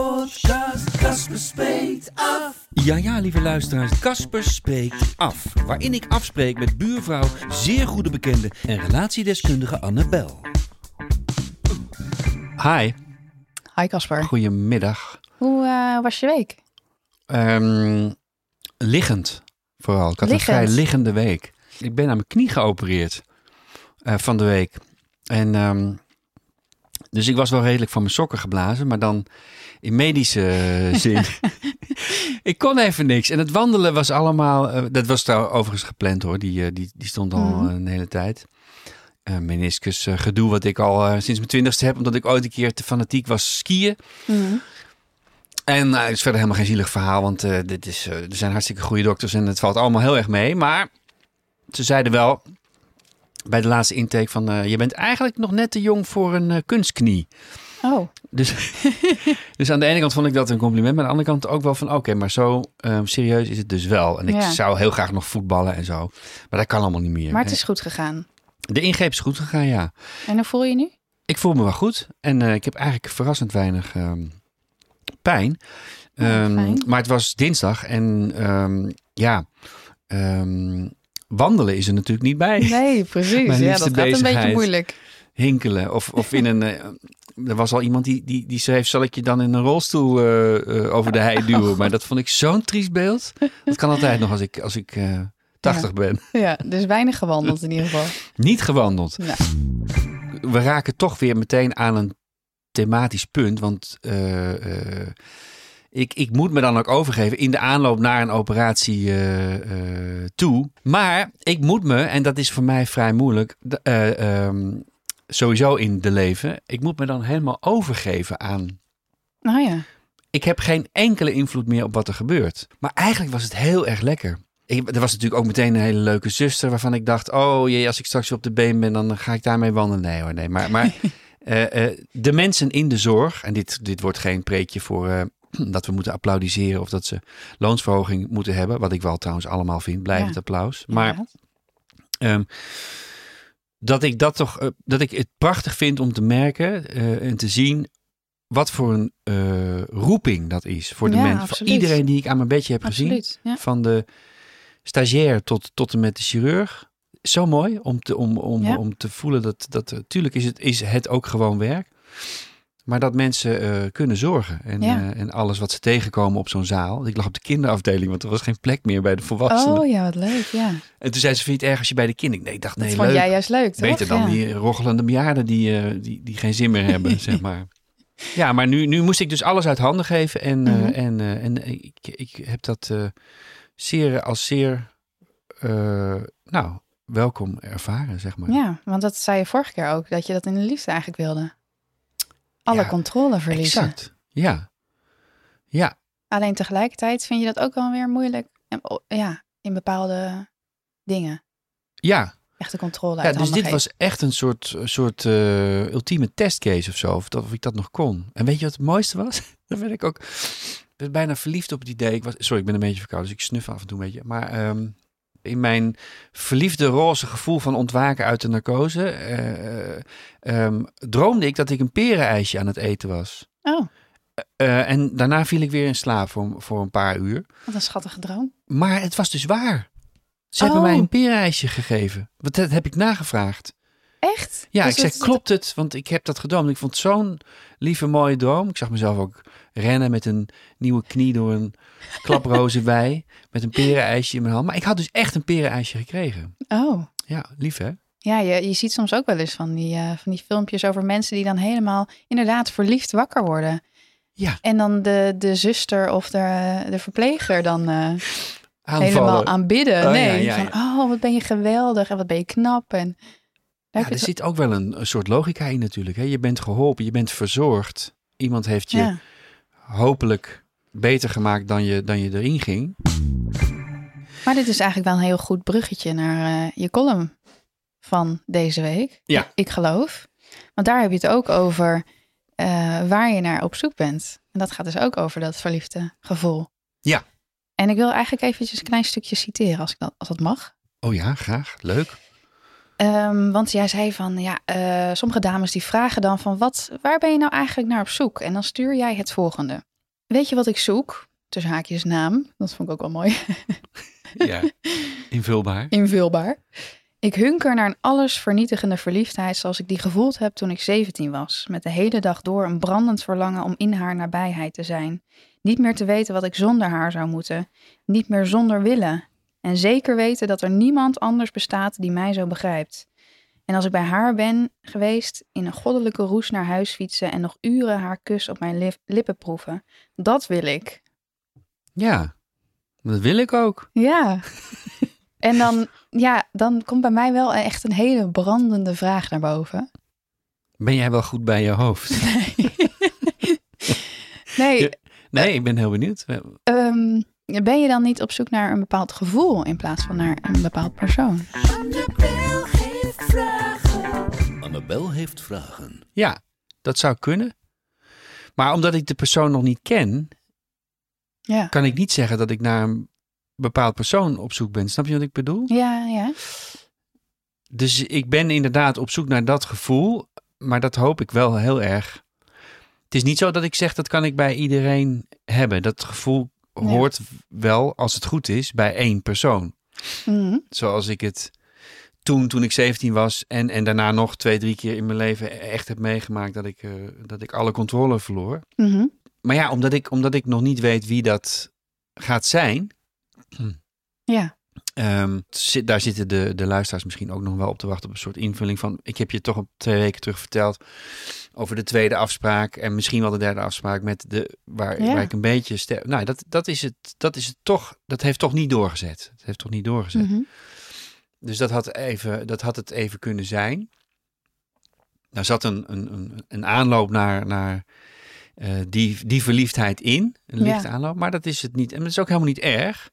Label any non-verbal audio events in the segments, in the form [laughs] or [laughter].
Podcast, Casper spreekt af. Ja, ja, lieve luisteraars, Casper spreekt af. Waarin ik afspreek met buurvrouw, zeer goede bekende en relatiedeskundige Annabel. Hi, Hi Casper. goedemiddag. Hoe eh, was je week? Ehm, liggend, vooral. Ik had Liggend? een vrij liggende week. Ik ben aan mijn knie geopereerd eh, van de week. En ehm, dus ik was wel redelijk van mijn sokken geblazen, maar dan in medische eh, zin. [laughs] ik kon even niks. En het wandelen was allemaal, eh, dat was daar overigens gepland hoor, die, eh, die, die stond al Mhm. een hele tijd. Eh meniscus gedoe wat ik al eh, sinds mijn twintigste heb, omdat ik ooit een keer te fanatiek was skiën. En nou, het is verder helemaal geen zielig verhaal, want eh, dit is, eh, er zijn hartstikke goede dokters en het valt allemaal heel erg mee. Maar ze zeiden wel bij de laatste intake van, eh, je bent eigenlijk nog net te jong voor een kunstknie. Oh, Dus, [laughs] dus aan de ene kant vond ik dat een compliment, maar aan de andere kant ook wel van, oké, maar zo ehm, serieus is het dus wel. En ik Ja. zou heel graag nog voetballen en zo, maar dat kan allemaal niet meer. maar het is goed gegaan. De ingreep is goed gegaan, ja. En hoe voel je nu? Ik voel me wel goed en eh, ik heb eigenlijk verrassend weinig ehm, pijn. Oh, Ehm, maar het was dinsdag en ja, wandelen is er natuurlijk niet bij. Nee, precies. [laughs] Ja, dat gaat een beetje moeilijk. Hinkelen of, of in [laughs] een... er was al iemand die, die, die schreef, zal ik je dan in een rolstoel eh, eh, over de hei duwen? Maar dat vond ik zo'n triest beeld. Dat kan altijd nog als ik, als ik eh 80 ben. Ja, dus weinig gewandeld in ieder geval. Niet gewandeld. Ja. we raken toch weer meteen aan een thematisch punt. Want ik, ik moet me dan ook overgeven in de aanloop naar een operatie toe. Maar ik moet me, en dat is voor mij vrij moeilijk, eh, ehm, sowieso in de leven, ik moet me dan helemaal overgeven aan. Nou ja. Ik heb geen enkele invloed meer op wat er gebeurt. Maar eigenlijk was het heel erg lekker. Ik, er was natuurlijk ook meteen een hele leuke zuster waarvan ik dacht: oh jee, als ik straks op de been ben, dan ga ik daarmee wandelen. Nee hoor, nee. Maar, maar [laughs] eh, eh, de mensen in de zorg, en dit, dit wordt geen preekje voor eh, [clears throat] dat we moeten applaudisseren of dat ze loonsverhoging moeten hebben, wat ik wel trouwens allemaal vind, blijvend Ja. applaus. Maar. Ehm, dat ik dat toch, eh, dat ik het prachtig vind om te merken eh, en te zien wat voor een eh, roeping dat is voor de Ja, mensen. Voor iedereen die ik aan mijn bedje heb gezien. Ja. Van de stagiair tot, tot en met de chirurg. Zo mooi om te, om, om, Ja. om te voelen dat, dat natuurlijk is het, is het ook gewoon werk. Maar dat mensen eh, kunnen zorgen. En, Ja. eh, en alles wat ze tegenkomen op zo'n zaal. Ik lag op de kinderafdeling, want er was geen plek meer bij de volwassenen. Oh ja, wat leuk. Ja. En toen zei ze, vind je het erg als je bij de kinderen... Nee, ik dacht, Dat nee, vond leuk. jij juist leuk, toch? Beter dan ja. die roggelende bejaarden die, eh, die, die geen zin meer hebben, [laughs] zeg maar. Ja, maar nu, nu moest ik dus alles uit handen geven. En, Mhm. en, en ik, ik heb dat zeer als zeer, nou, welkom ervaren, zeg maar. Ja, want dat zei je vorige keer ook, dat je dat in de liefde eigenlijk wilde. Alle Ja, controle verliezen. Exact, ja. Ja, Alleen tegelijkertijd vind je dat ook wel weer moeilijk. En, oh, ja, in bepaalde dingen. ja. Echt de controle ja uit dus dit geven. was echt een soort, soort eh, ultieme testcase of zo. Of, dat, of ik dat nog kon. En weet je wat het mooiste was? [laughs] Dan werd ik ook bijna verliefd op het idee. Ik was, sorry, ik ben een beetje verkouden, dus ik snuf af en toe een beetje. Maar ehm, in mijn verliefde roze gevoel van ontwaken uit de narcose... eh, eh, ehm, droomde ik dat ik een perenijsje aan het eten was. Oh, Eh, en daarna viel ik weer in slaap voor, voor een paar uur. wat een schattige droom. Maar het was dus waar. Ze hebben Oh. mij een perenijsje gegeven. Want dat heb ik nagevraagd. Echt? Ja, Dus ik dat- klopt het? Want ik heb dat gedroomd. Ik vond het zo'n lieve, mooie droom. Ik zag mezelf ook rennen met een nieuwe knie door een [laughs] klaprozenwei. met een perenijsje in mijn hand. Maar ik had dus echt een perenijsje gekregen. Oh, Ja, lief hè? ja, je, je ziet soms ook wel eens van die, eh, van die filmpjes over mensen die dan helemaal inderdaad verliefd wakker worden. Ja. En dan de, de zuster of de, de verpleger dan Aanvallen. helemaal aanbidden. Oh, nee, ja, ja, van oh, wat ben je geweldig en wat ben je knap. En Ja, er zit ook wel een, een soort logica in natuurlijk. Hè? Je bent geholpen, je bent verzorgd. iemand heeft je hopelijk beter gemaakt dan je, dan je erin ging. Maar dit is eigenlijk wel een heel goed bruggetje naar eh, je column van deze week. Ja. Ik geloof. Want daar heb je het ook over eh, waar je naar op zoek bent. En dat gaat dus ook over dat verliefde gevoel. Ja. En ik wil eigenlijk eventjes een klein stukje citeren, als, ik dat, als dat mag. Oh ja, graag. Leuk. Ehm, want jij zei van, ja, eh, sommige dames die vragen dan van, wat, waar ben je nou eigenlijk naar op zoek? En dan stuur jij het volgende. Weet je wat ik zoek? Tussen haakjes naam. Dat vond ik ook wel mooi. [laughs] Ja, invulbaar. Invulbaar. Ik hunker naar een allesvernietigende verliefdheid zoals ik die gevoeld heb toen ik 17 was. Met de hele dag door een brandend verlangen om in haar nabijheid te zijn. Niet meer te weten wat ik zonder haar zou moeten. Niet meer zonder willen. En zeker weten dat er niemand anders bestaat die mij zo begrijpt. En als ik bij haar ben geweest, in een goddelijke roes naar huis fietsen en nog uren haar kus op mijn lip- lippen proeven. Dat wil ik. Ja, dat wil ik ook. Ja. [laughs] En dan, ja, dan komt bij mij wel echt een hele brandende vraag naar boven. Ben jij wel goed bij je hoofd? [laughs] Nee, Ja. Nee, ik ben heel benieuwd. ehm, ben je dan niet op zoek naar een bepaald gevoel in plaats van naar een bepaald persoon? Annabel heeft vragen. Annabel heeft vragen. Ja, dat zou kunnen. Maar omdat ik de persoon nog niet ken, Ja. kan ik niet zeggen dat ik naar een bepaald persoon op zoek ben. Snap je wat ik bedoel? Ja, ja. Dus ik ben inderdaad op zoek naar dat gevoel, maar dat hoop ik wel heel erg. Het is niet zo dat ik zeg dat kan ik bij iedereen hebben. Dat gevoel Ja. hoort wel, als het goed is, bij één persoon. Mhm. Zoals ik het toen, toen ik 17 was en, en daarna nog twee, drie keer in mijn leven echt heb meegemaakt dat ik, eh, dat ik alle controle verloor. Mhm. Maar ja, omdat ik, omdat ik nog niet weet wie dat gaat zijn, Ja. Ehm, zit- daar zitten de, de luisteraars misschien ook nog wel op te wachten op een soort invulling van. Ik heb je toch op twee weken terug verteld over de tweede afspraak en misschien wel de derde afspraak met de waar, Ja. waar ik een beetje. Nou, dat, dat is het. Dat is het toch. Dat heeft toch niet doorgezet. Het heeft toch niet doorgezet. Mhm. Dus dat had, even, dat had het even kunnen zijn. Daar zat een, een, een, een aanloop naar, naar eh, die, die verliefdheid in. Een Ja. lichte aanloop. Maar dat is het niet. En dat is ook helemaal niet erg.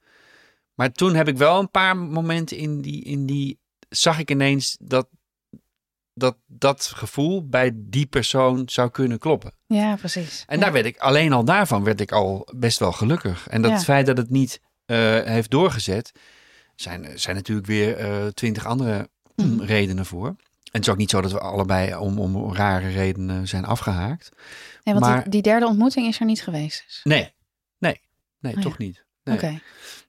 Maar toen heb ik wel een paar momenten in die. In die zag ik ineens dat, dat dat gevoel bij die persoon zou kunnen kloppen. Ja, precies. En ja. daar werd ik, alleen al daarvan werd ik al best wel gelukkig. En dat Ja. het feit dat het niet eh, heeft doorgezet, zijn, zijn natuurlijk weer eh, twintig andere Mhm. redenen voor. En het is ook niet zo dat we allebei om, om rare redenen zijn afgehaakt. Nee, want maar- die, die derde ontmoeting is er niet geweest. dus. Nee, nee, nee, Oh, toch niet. Nee. Oké.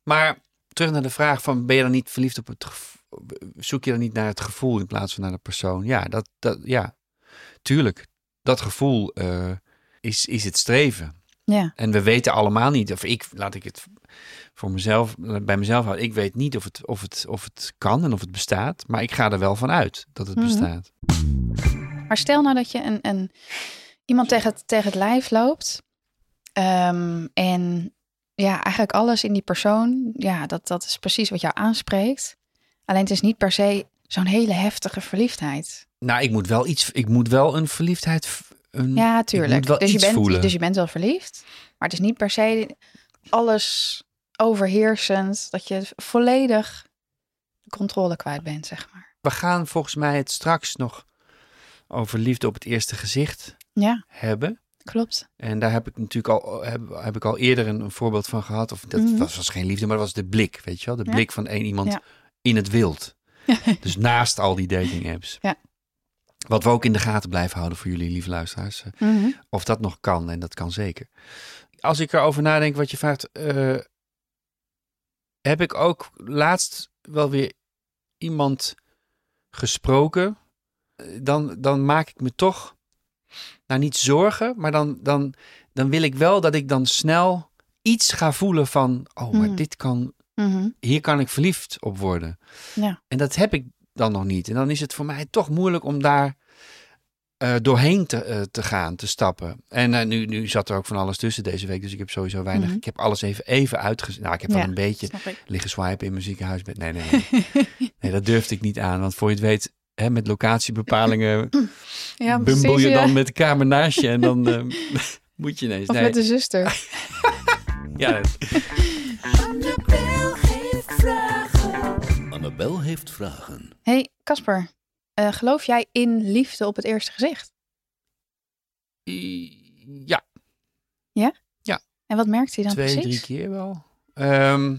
Maar terug naar de vraag van, ben je dan niet verliefd op het gevoel? Zoek je dan niet naar het gevoel in plaats van naar de persoon? Ja, dat, dat, ja. tuurlijk. Dat gevoel eh, is, is het streven. Ja. En we weten allemaal niet, of ik, laat ik het voor mezelf, bij mezelf houden. Ik weet niet of het, of, het, of het kan en of het bestaat, maar ik ga er wel van uit dat het Mhm. bestaat. Maar stel nou dat je een, een, iemand tegen het, tegen het lijf loopt. ehm, en ja, eigenlijk alles in die persoon, ja, dat, dat is precies wat jou aanspreekt. Alleen het is niet per se zo'n hele heftige verliefdheid. Nou, ik moet wel iets, ik moet wel een verliefdheid, een, Ja, tuurlijk. Dus je, bent, voelen. dus je bent wel verliefd. Maar het is niet per se alles overheersend. Dat je volledig de controle kwijt bent, zeg maar. We gaan volgens mij het straks nog over liefde op het eerste gezicht Ja, hebben. klopt. En daar heb ik natuurlijk al, heb, heb ik al eerder een, een voorbeeld van gehad. Of dat Mhm. was, was geen liefde, maar dat was de blik, weet je wel? De Ja. blik van één iemand Ja. in het wild. [laughs] dus naast al die dating apps. Ja. Wat we ook in de gaten blijven houden voor jullie, lieve luisteraars. eh, Mhm. Of dat nog kan, en dat kan zeker. Als ik erover nadenk wat je vraagt, eh, heb ik ook laatst wel weer iemand gesproken. Eh, Dan, dan maak ik me toch, nou niet zorgen, maar dan, dan, dan wil ik wel dat ik dan snel iets ga voelen van, oh, maar Mhm. dit kan, Mhm. hier kan ik verliefd op worden. Ja. En dat heb ik dan nog niet. En dan is het voor mij toch moeilijk om daar eh, doorheen te, eh, te gaan, te stappen. En eh, nu, nu zat er ook van alles tussen deze week, dus ik heb sowieso weinig. Mhm. Ik heb alles even, even uitgezet. Nou, ik heb wel Ja, een beetje liggen swipen in mijn ziekenhuisbed. Nee, nee, nee. [laughs] nee, dat durfde ik niet aan. Want voor je het weet hè, met locatiebepalingen [clears throat] Ja, bumbel precies, je ja. dan met de kamer naast je en dan [laughs] [laughs] moet je ineens. Of nee, met de zuster. ja, Annabel heeft vragen. hey, Casper. eh, geloof jij in liefde op het eerste gezicht? ja, En wat merkt hij dan twee, precies? drie keer wel. Ehm,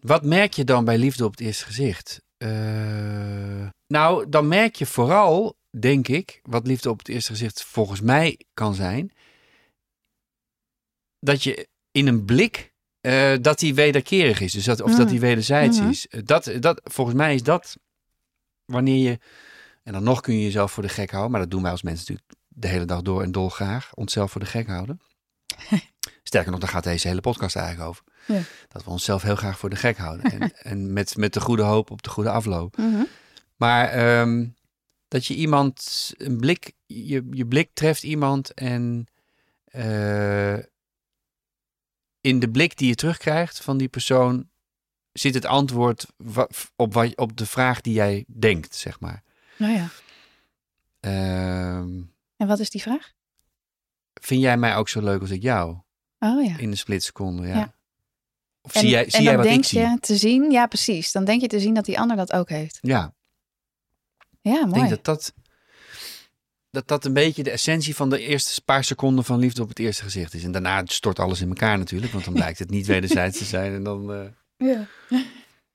wat merk je dan bij liefde op het eerste gezicht? Eh, nou, dan merk je vooral, denk ik, wat liefde op het eerste gezicht volgens mij kan zijn, dat je in een blik eh, dat die wederkerig is, dus dat, of dat Mm. die wederzijds Mhm. is. Dat, dat, volgens mij is dat wanneer je, en dan nog kun je jezelf voor de gek houden, maar dat doen wij als mensen natuurlijk de hele dag door en dolgraag, onszelf voor de gek houden. [laughs] Sterker nog, daar gaat deze hele podcast eigenlijk over. Ja. Dat we onszelf heel graag voor de gek houden. En, [laughs] en met, met de goede hoop op de goede afloop. Mhm. Maar ehm, dat je iemand, een blik, je, je blik treft iemand en eh, in de blik die je terugkrijgt van die persoon zit het antwoord op, wat, op de vraag die jij denkt, zeg maar. Nou ja. Ehm, En wat is die vraag? vind jij mij ook zo leuk als ik jou? Oh ja. In een splitseconde, ja. Ja. Of En, zie jij, en zie dan jij wat denk ik zie? je te zien, ja precies. Dan denk je te zien dat die ander dat ook heeft. Ja, Ja, ik mooi. denk dat dat, dat dat een beetje de essentie van de eerste paar seconden van liefde op het eerste gezicht is. En daarna stort alles in elkaar natuurlijk, want dan [laughs] blijkt het niet wederzijds te zijn. En dan, eh, Ja.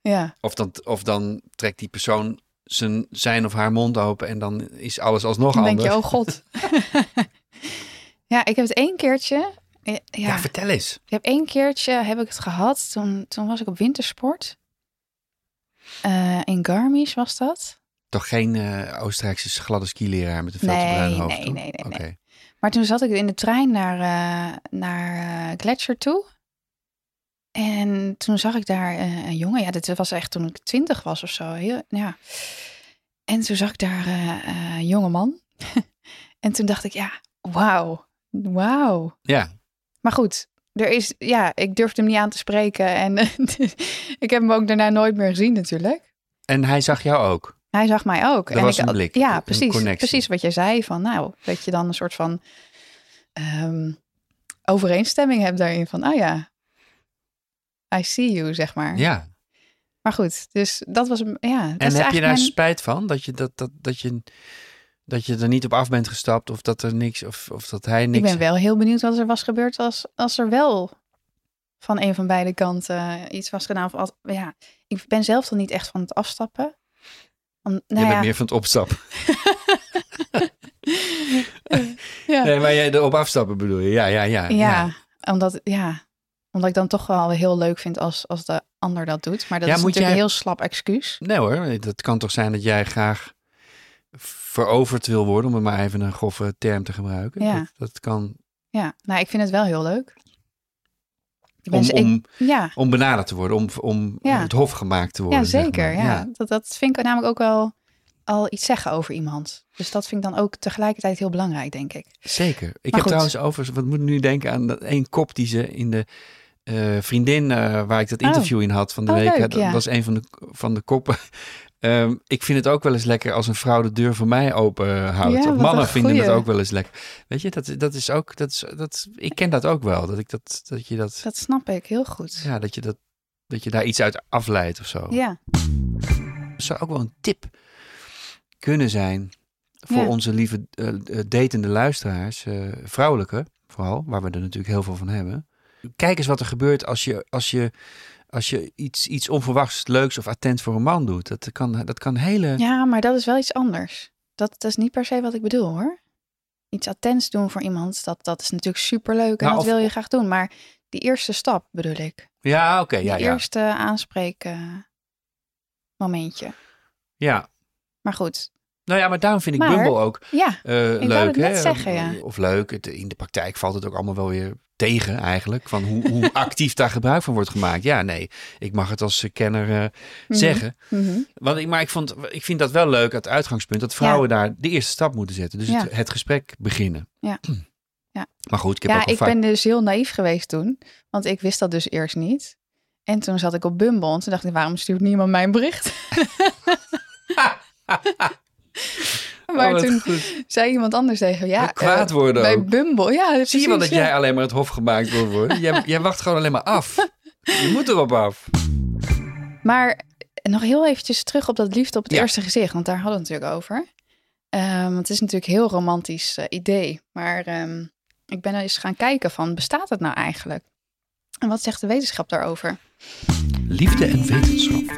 Ja. of, dan, of dan trekt die persoon zijn, zijn of haar mond open en dan is alles alsnog Dan denk anders. je, oh god. [laughs] ja, ik heb het één keertje. eh, Ja, ja. vertel eens. ik heb één keertje heb ik het gehad. Toen, toen was ik op wintersport. Eh, in Garmisch was dat. Toch geen eh, Oostenrijkse gladde skileraar met een veel te bruin hoofd, nee, nee, nee, nee. Maar toen zat ik in de trein naar, eh, naar eh, Gletscher toe. En toen zag ik daar een jongen. Ja, dit was echt toen ik twintig was of zo. Heel, ja. En toen zag ik daar een jonge man. [laughs] en toen dacht ik, ja, wauw. Wauw. Ja, Maar goed, er is, ja, ik durfde hem niet aan te spreken. En [laughs] ik heb hem ook daarna nooit meer gezien natuurlijk. en hij zag jou ook. Hij zag mij ook. Er en was ik, een blik, Ja, een precies. connectie. Precies wat jij zei. Van nou, dat je dan een soort van ehm, overeenstemming hebt daarin. Van, oh ja, I see you, zeg maar. Ja. Maar goed, dus dat was, een- ja. Dat En heb je daar mijn- spijt van? Dat je, dat, dat, dat, je, dat je er niet op af bent gestapt of dat er niks, of, of dat hij niks... Ik ben wel heel benieuwd wat er was gebeurd als, als er wel van een van beide kanten eh, iets was gedaan. Of als, ja, ik ben zelf dan niet echt van het afstappen. Om, je nou bent ja, meer van het opstappen. [laughs] ja. Nee, maar jij erop afstappen bedoel je? Ja, ja, ja. Ja, Omdat, ja, omdat ik dan toch wel heel leuk vind als, als de ander dat doet. Maar dat is natuurlijk jij- een heel slap excuus. Nee hoor, dat kan toch zijn dat jij graag veroverd wil worden, om er maar even een grove term te gebruiken. Ja. Dat, dat kan Ja, nou, ik vind het wel heel leuk. Om, om, ja, om benaderd te worden, om, om Ja. het hof gemaakt te worden. ja, zeg zeker. maar. Ja. Dat, dat vind ik namelijk ook wel al iets zeggen over iemand. Dus dat vind ik dan ook tegelijkertijd heel belangrijk, denk ik. Zeker. Ik Maar heb goed. trouwens over, wat moet ik nu denken aan dat één kop die ze in de eh, vriendin eh, waar ik dat Oh. interview in had van de Oh, week. hè, dat ja. was een van de, van de koppen. [laughs] Ehm, ik vind het ook wel eens lekker als een vrouw de deur voor mij open houdt. Ja, mannen vinden het ook wel eens lekker. Weet je, dat, dat is ook, dat is, dat, ik ken dat ook wel. Dat ik dat, dat je dat, Dat snap ik heel goed. ja, dat je dat, dat je daar iets uit afleidt of zo. Ja, Dat zou ook wel een tip kunnen zijn voor Ja. onze lieve eh, datende luisteraars, vrouwelijke vooral, waar we er natuurlijk heel veel van hebben. Kijk eens wat er gebeurt als je, als je, als je iets, iets onverwachts leuks of attent voor een man doet. Dat kan, dat kan hele... ja, maar dat is wel iets anders. Dat, dat is niet per se wat ik bedoel hoor. Iets attents doen voor iemand, dat, dat is natuurlijk superleuk en Nou, dat of- wil je graag doen. Maar die eerste stap bedoel ik. Ja, oké, ja, ja. eerste aanspreken momentje. ja. Maar goed, Nou ja, maar daarom vind ik Maar- Bumble ook ja, eh, leuk. hè? zeggen, ja. Of leuk. Het, in de praktijk valt het ook allemaal wel weer tegen eigenlijk. Van hoe, hoe [laughs] actief daar gebruik van wordt gemaakt. Ja, nee. Ik mag het als kenner eh, Mhm. zeggen. Mhm. Want ik, maar ik, vond, ik vind dat wel leuk, het uitgangspunt, dat vrouwen daar de eerste stap moeten zetten. Dus het, Ja. het gesprek beginnen. Ja. [clears throat] Ja. Maar goed, ik heb ja, ook ik vaak... ben dus heel naïef geweest toen. Want ik wist dat dus eerst niet. En toen zat ik op Bumble en toen dacht ik, waarom stuurt niemand mijn bericht? [laughs] [laughs] [laughs] Maar Oh, toen goed. zei iemand anders tegen me, ja, Wat kwaad eh, worden bij ook. Bumble. Ja, Zie je wel dat ja. jij alleen maar het hof gemaakt wil worden? Jij, [laughs] jij wacht gewoon alleen maar af. Je moet erop af. Maar nog heel eventjes terug op dat liefde op het Ja. eerste gezicht, want daar hadden we het natuurlijk over. Ehm, want het is natuurlijk een heel romantisch eh, idee. Maar ehm, ik ben eens gaan kijken van, bestaat het nou eigenlijk? En wat zegt de wetenschap daarover? Liefde en wetenschap.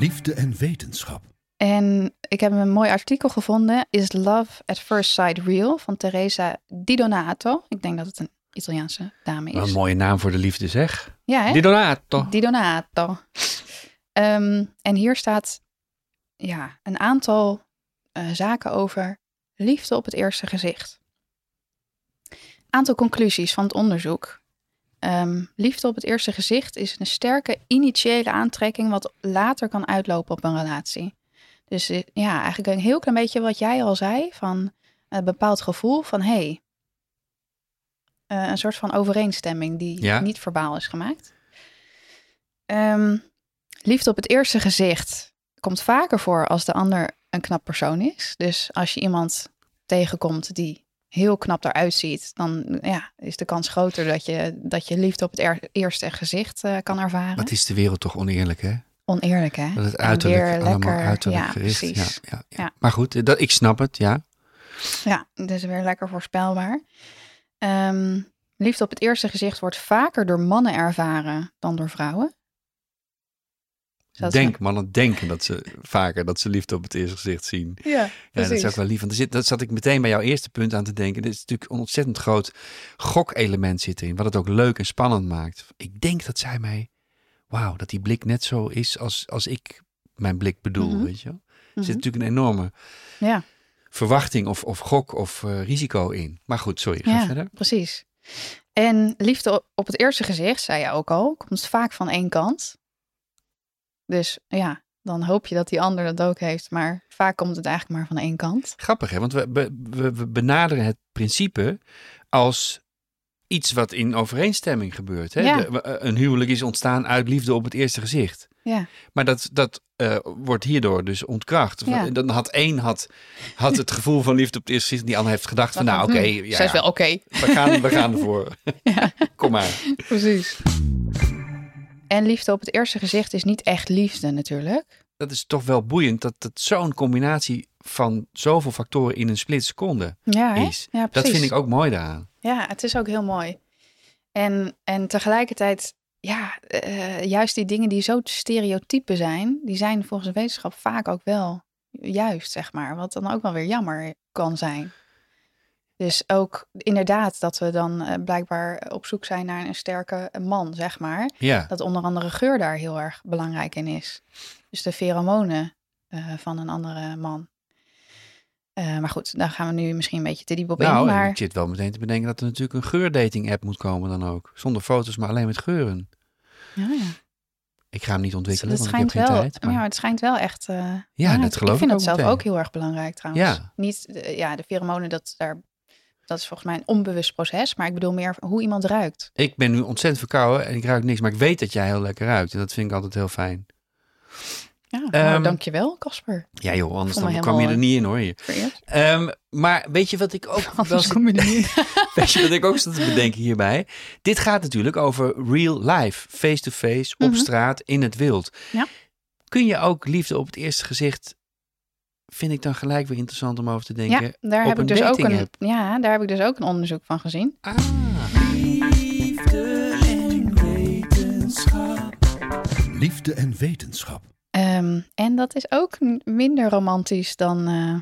Liefde en wetenschap. En ik heb een mooi artikel gevonden. Is Love at First Sight Real? Van Teresa Di Donato. Ik denk dat het een Italiaanse dame Wat is. een mooie naam voor de liefde zeg. Ja, hè? Di Donato. Di Donato. Ehm, en hier staat ja, een aantal eh, zaken over liefde op het eerste gezicht. Aantal conclusies van het onderzoek. Ehm, liefde op het eerste gezicht is een sterke initiële aantrekking wat later kan uitlopen op een relatie. Dus eh, ja, eigenlijk een heel klein beetje wat jij al zei van een bepaald gevoel van hé, hey, eh, een soort van overeenstemming die Ja. niet verbaal is gemaakt. Ehm, liefde op het eerste gezicht komt vaker voor als de ander een knap persoon is. Dus als je iemand tegenkomt die heel knap eruit ziet, dan ja, is de kans groter dat je, dat je liefde op het er- eerste gezicht eh, kan ervaren. Wat is de wereld toch oneerlijk, hè? Oneerlijk, hè? Dat het uiterlijk weer allemaal lekker- uiterlijk ja, gericht. Precies. Ja, ja, ja. Ja. Maar goed, eh, dat, ik snap het, ja. Ja, dus weer lekker voorspelbaar. Ehm, liefde op het eerste gezicht wordt vaker door mannen ervaren dan door vrouwen. Is- Denk, mannen denken dat ze vaker dat ze liefde op het eerste gezicht zien. Ja, Ja, dat is ook wel lief. Want er zit, dat zat ik meteen bij jouw eerste punt aan te denken. Er is natuurlijk een ontzettend groot gokelement zit erin. Wat het ook leuk en spannend maakt. Ik denk dat zij mij... Wauw, dat die blik net zo is als, als ik mijn blik bedoel, Mhm. weet je wel. Er Mhm. zit natuurlijk een enorme Ja, verwachting of, of gok of eh, risico in. Maar goed, sorry, ga ja verder. precies. En liefde op het eerste gezicht, zei je ook al, komt vaak van één kant. Dus ja, dan hoop je dat die ander dat ook heeft. Maar vaak komt het eigenlijk maar van één kant. Grappig, hè? Want we, we, we- benaderen het principe als iets wat in overeenstemming gebeurt. Hè? Ja. De- we- een huwelijk is ontstaan uit liefde op het eerste gezicht. Ja, Maar dat, dat eh, wordt hierdoor dus ontkracht. Ja. Dan had één had, had het gevoel van liefde op het eerste gezicht. Die ander heeft gedacht van nou oké, Hm, ja, zij is wel oké. we, gaan, we gaan [laughs] ervoor. Kom maar. Precies. En liefde op het eerste gezicht is niet echt liefde natuurlijk. Dat is toch wel boeiend dat het zo'n combinatie van zoveel factoren in een split seconde Ja, is. ja Dat vind ik ook mooi daaraan. Ja, het is ook heel mooi. En, en tegelijkertijd, ja, eh, juist die dingen die zo stereotypen zijn, die zijn volgens de wetenschap vaak ook wel juist, zeg maar. Wat dan ook wel weer jammer kan zijn. Dus ook inderdaad dat we dan eh, blijkbaar op zoek zijn naar een sterke man, zeg maar. Ja, Dat onder andere geur daar heel erg belangrijk in is. Dus de pheromonen eh, van een andere man. Eh, maar goed, daar gaan we nu misschien een beetje te diep op nou, in. Maar ik zit wel meteen te bedenken dat er natuurlijk een geurdating app moet komen dan ook. Zonder foto's, maar alleen met geuren. ja, ja. Ik ga hem niet ontwikkelen, het want ik heb geen tijd. Maar... ja, het schijnt wel echt. Ja, dat het- geloof ik vind ik het ook zelf meteen. ook heel erg belangrijk trouwens. Ja. Niet, ja, de pheromonen, dat, daar, dat is volgens mij een onbewust proces. Maar ik bedoel meer hoe iemand ruikt. Ik ben nu ontzettend verkouden en ik ruik niks. Maar ik weet dat jij heel lekker ruikt. En dat vind ik altijd heel fijn. Ja, nou, dankjewel, Casper. Ja joh, anders dan kwam je er niet in hoor. Je. Ehm, maar weet je wat ik ook [laughs] Anders kom je er niet in. [laughs] weet je wat ik ook zat te bedenken hierbij? Dit gaat natuurlijk over real life, face-to-face, op Mhm. straat, in het wild. Ja. Kun je ook liefde op het eerste gezicht, vind ik dan gelijk weer interessant om over te denken. Ja, daar op heb een ik dus ook een, ja, daar heb ik dus ook een onderzoek van gezien. Ah, Liefde en wetenschap. Liefde en wetenschap. Ehm, en dat is ook minder romantisch dan, eh,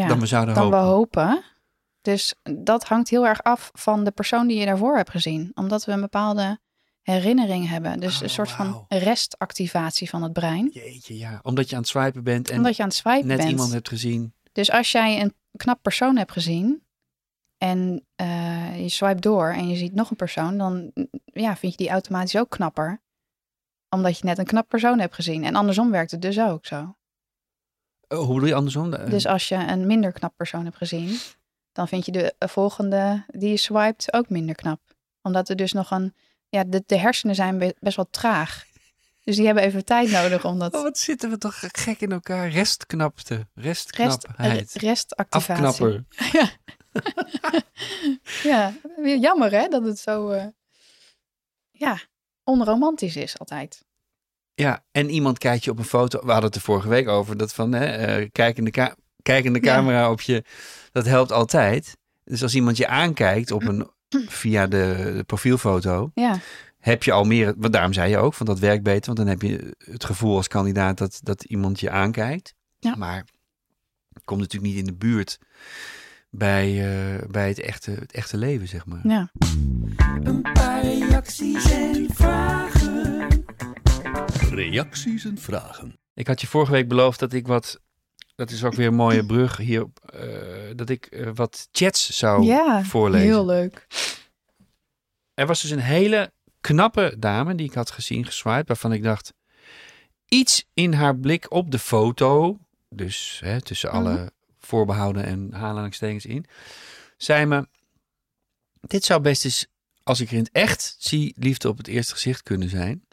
ja, dan we zouden dan hopen. we hopen. Dus dat hangt heel erg af van de persoon die je daarvoor hebt gezien. Omdat we een bepaalde herinnering hebben. Dus Oh, een soort wauw. van restactivatie van het brein. Jeetje, ja. Omdat je aan het swipen bent en omdat je aan het swipen net bent. iemand hebt gezien. Dus als jij een knap persoon hebt gezien en eh, je swipe door en je ziet nog een persoon, dan mm, ja, vind je die automatisch ook knapper. Omdat je net een knap persoon hebt gezien. En andersom werkt het dus ook zo. Oh, hoe bedoel je andersom? Eh, Dus als je een minder knap persoon hebt gezien, dan vind je de volgende die je swipet ook minder knap. Omdat er dus nog een, ja, de, de hersenen zijn be- best wel traag. Dus die hebben even tijd nodig om dat Oh, wat zitten we toch gek in elkaar. Restknapte. rest, Restknapheid. restactivatie. Afknapper. [laughs] Ja, weer jammer hè, dat het zo eh, ja, onromantisch is altijd. Ja, en iemand kijkt je op een foto. We hadden het er vorige week over. Dat van, hè, eh, kijk, in de ka- kijk in de Ja. camera op je. Dat helpt altijd. Dus als iemand je aankijkt op een, via de, de profielfoto. Ja, Heb je al meer, want daarom zei je ook, van dat werkt beter. Want dan heb je het gevoel als kandidaat dat, dat iemand je aankijkt. Ja. Maar het komt natuurlijk niet in de buurt bij, eh, bij het, echte, het echte leven, zeg maar. ja. Een paar reacties en vragen. Reacties en vragen. Ik had je vorige week beloofd dat ik wat. Dat is ook weer een mooie brug hier. eh, dat ik eh, wat chats zou ja voorlezen. heel leuk. Er was dus een hele knappe dame die ik had gezien geswiped, waarvan ik dacht. Iets in haar blik op de foto, dus hè, tussen alle voorbehouden en aanhalingstekens in, zei me: Dit zou best eens, als ik er in het echt zie, liefde op het eerste gezicht kunnen zijn.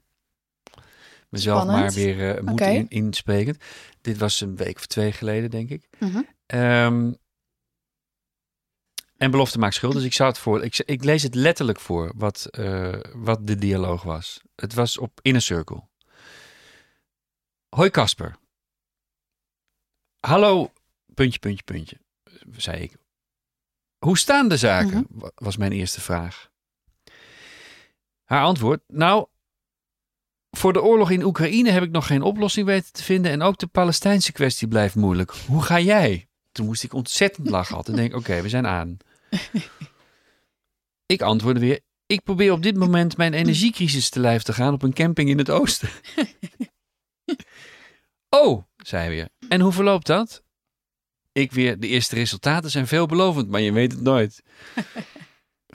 Mezelf Spannend. maar weer eh moed Oké. in, insprekend. Dit was een week of twee geleden, denk ik. Mhm. Ehm, en belofte maakt schuld. Dus ik zou het voor. Ik, ik lees het letterlijk voor wat, eh, wat de dialoog was. Het was op Inner Circle. Hoi Casper. Hallo, puntje, puntje, puntje, zei ik. Hoe staan de zaken? Mhm. wa- Was mijn eerste vraag. Haar antwoord. Nou, voor de oorlog in Oekraïne heb ik nog geen oplossing weten te vinden. En ook de Palestijnse kwestie blijft moeilijk. Hoe ga jij? Toen moest ik ontzettend lachen altijd. En denk, oké, we zijn aan. [laughs] Ik antwoordde weer. Ik probeer op dit moment mijn energiecrisis te lijf te gaan op een camping in het oosten. [laughs] oh, zei hij weer. En hoe verloopt dat? Ik weer, de eerste resultaten zijn veelbelovend, maar je weet het nooit. [laughs]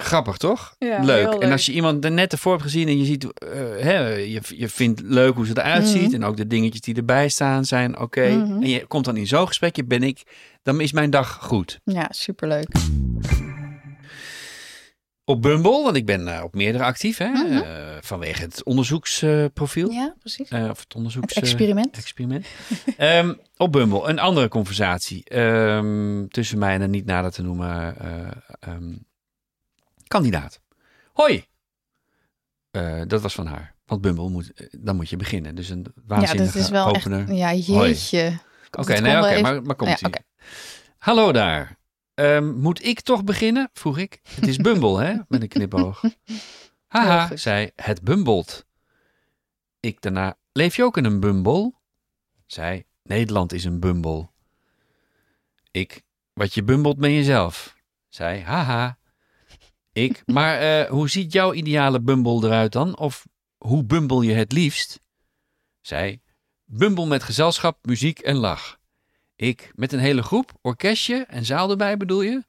Grappig, toch? Ja, leuk. En als je iemand er net ervoor hebt gezien en je ziet, eh, hè, je, je vindt leuk hoe ze eruit ziet Mhm. en ook de dingetjes die erbij staan zijn oké. Mhm. En je komt dan in zo'n gesprekje, ben ik, dan is mijn dag goed. Ja, superleuk. Op Bumble, want ik ben eh, op meerdere actief, hè, Mhm. eh, vanwege het onderzoeksprofiel. Ja, precies. Of het onderzoeks... Het eh, experiment. experiment. [laughs] Ehm, op Bumble, een andere conversatie ehm, tussen mij en een niet nader te noemen eh, ehm, kandidaat. Hoi! Eh, dat was van haar. Want Bumble moet, eh, dan moet je beginnen. Dus een Ja, waanzinnige dat is wel opener. echt... Ja, jeetje. Oké, nee, even- maar, maar komt Ja. Hallo daar. Ehm, moet ik toch beginnen? Vroeg ik. Het is Bumble, hè? [laughs] Met een knipoog. Haha, zei het bumbelt. Ik daarna, leef je ook in een bumbel? Zij, Nederland is een bumbel. Ik, wat je bumbelt ben jezelf. Zij, haha. Ik, [laughs] maar eh, hoe ziet jouw ideale bumbel eruit dan? Of hoe bumbel je het liefst? Zij, bumbel met gezelschap, muziek en lach. Ik, met een hele groep, orkestje en zaal erbij bedoel je?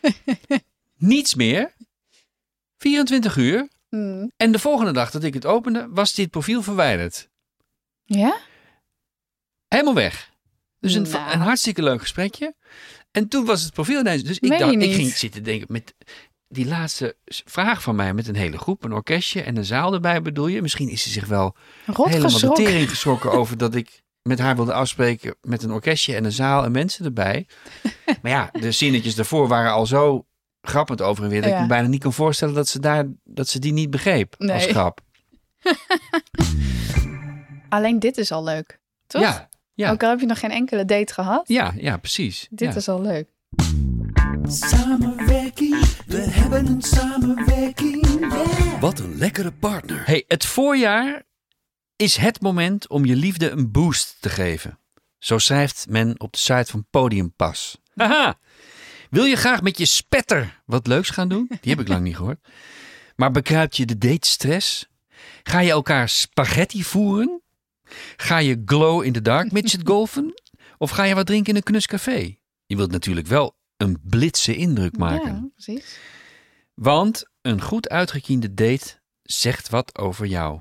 [laughs] Niets meer. 24 uur. Hmm. En de volgende dag dat ik het opende, was dit profiel verwijderd. Ja? Helemaal weg. Dus een, Nou. een hartstikke leuk gesprekje. En toen was het profiel ineens. Dus ik, dacht, ik ging zitten denken met die laatste vraag van mij met een hele groep, een orkestje en een zaal erbij bedoel je. Misschien is ze zich wel Rot helemaal de geschrokken. tering geschrokken over dat ik met haar wilde afspreken met een orkestje en een zaal en mensen erbij. [laughs] maar ja, de zinnetjes daarvoor waren al zo grappend over en weer dat ik me bijna niet kan voorstellen dat ze, daar, dat ze die niet begreep als Nee. grap. [laughs] Alleen dit is al leuk. Toch? Ja, ja. Ook al heb je nog geen enkele date gehad. Ja, ja, precies. Dit ja. is al leuk. Samenwerking, we hebben een samenwerking, yeah. Wat een lekkere partner. Hey, het voorjaar is het moment om je liefde een boost te geven. Zo schrijft men op de site van Podiumpas. Haha! Wil je graag met je spetter wat leuks gaan doen? Die heb ik lang niet gehoord. Maar bekruipt je de datestress? Ga je elkaar spaghetti voeren? Ga je glow in the dark midget golfen? Of ga je wat drinken in een knus café? Je wilt natuurlijk wel een blitse indruk maken. Ja, precies. Want een goed uitgekiende date zegt wat over jou.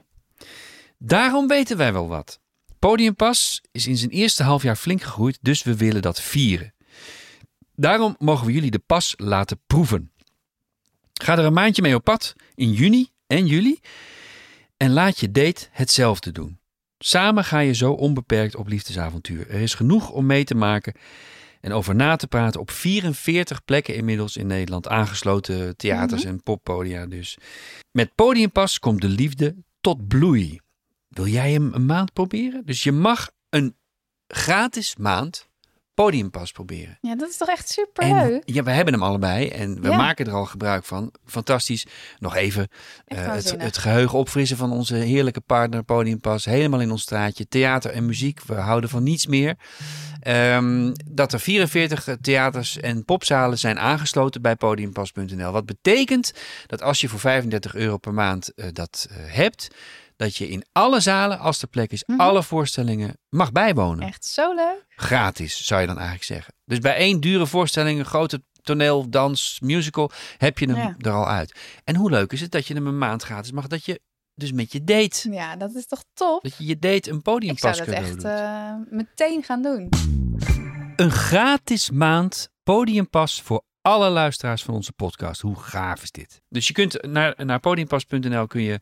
Daarom weten wij wel wat. Podiumpas is in zijn eerste halfjaar flink gegroeid, dus we willen dat vieren. Daarom mogen we jullie de pas laten proeven. Ga er een maandje mee op pad in juni en juli en laat je date hetzelfde doen. Samen ga je zo onbeperkt op liefdesavontuur. Er is genoeg om mee te maken en over na te praten op 44 plekken inmiddels in Nederland. Aangesloten theaters en poppodia dus. Met Podiumpas komt de liefde tot bloei. Wil jij hem een maand proberen? Dus je mag een gratis maand Podiumpas proberen. Ja, dat is toch echt super En leuk. ja, we hebben hem allebei en we Ja. maken er al gebruik van. Fantastisch. Nog even eh, het, het geheugen opfrissen van onze heerlijke partner Podiumpas. Helemaal in ons straatje. Theater en muziek. We houden van niets meer. Ehm, dat er 44 theaters en popzalen zijn aangesloten bij podiumpas.nl. Wat betekent dat als je voor 35 euro per maand eh, dat eh, hebt, dat je in alle zalen, als er plek is, Mhm. alle voorstellingen mag bijwonen. Echt zo leuk. Gratis, zou je dan eigenlijk zeggen. Dus bij één dure voorstelling, een grote toneel, dans, musical, heb je hem Ja. er al uit. En hoe leuk is het dat je hem een maand gratis mag, dat je dus met je date, Ja, dat is toch top? dat je je date een Ik zou podiumpas dat cadeau echt eh, meteen gaan doen. Een gratis maand podiumpas voor alle luisteraars van onze podcast. Hoe gaaf is dit? Dus je kunt naar, naar podiumpas.nl kun je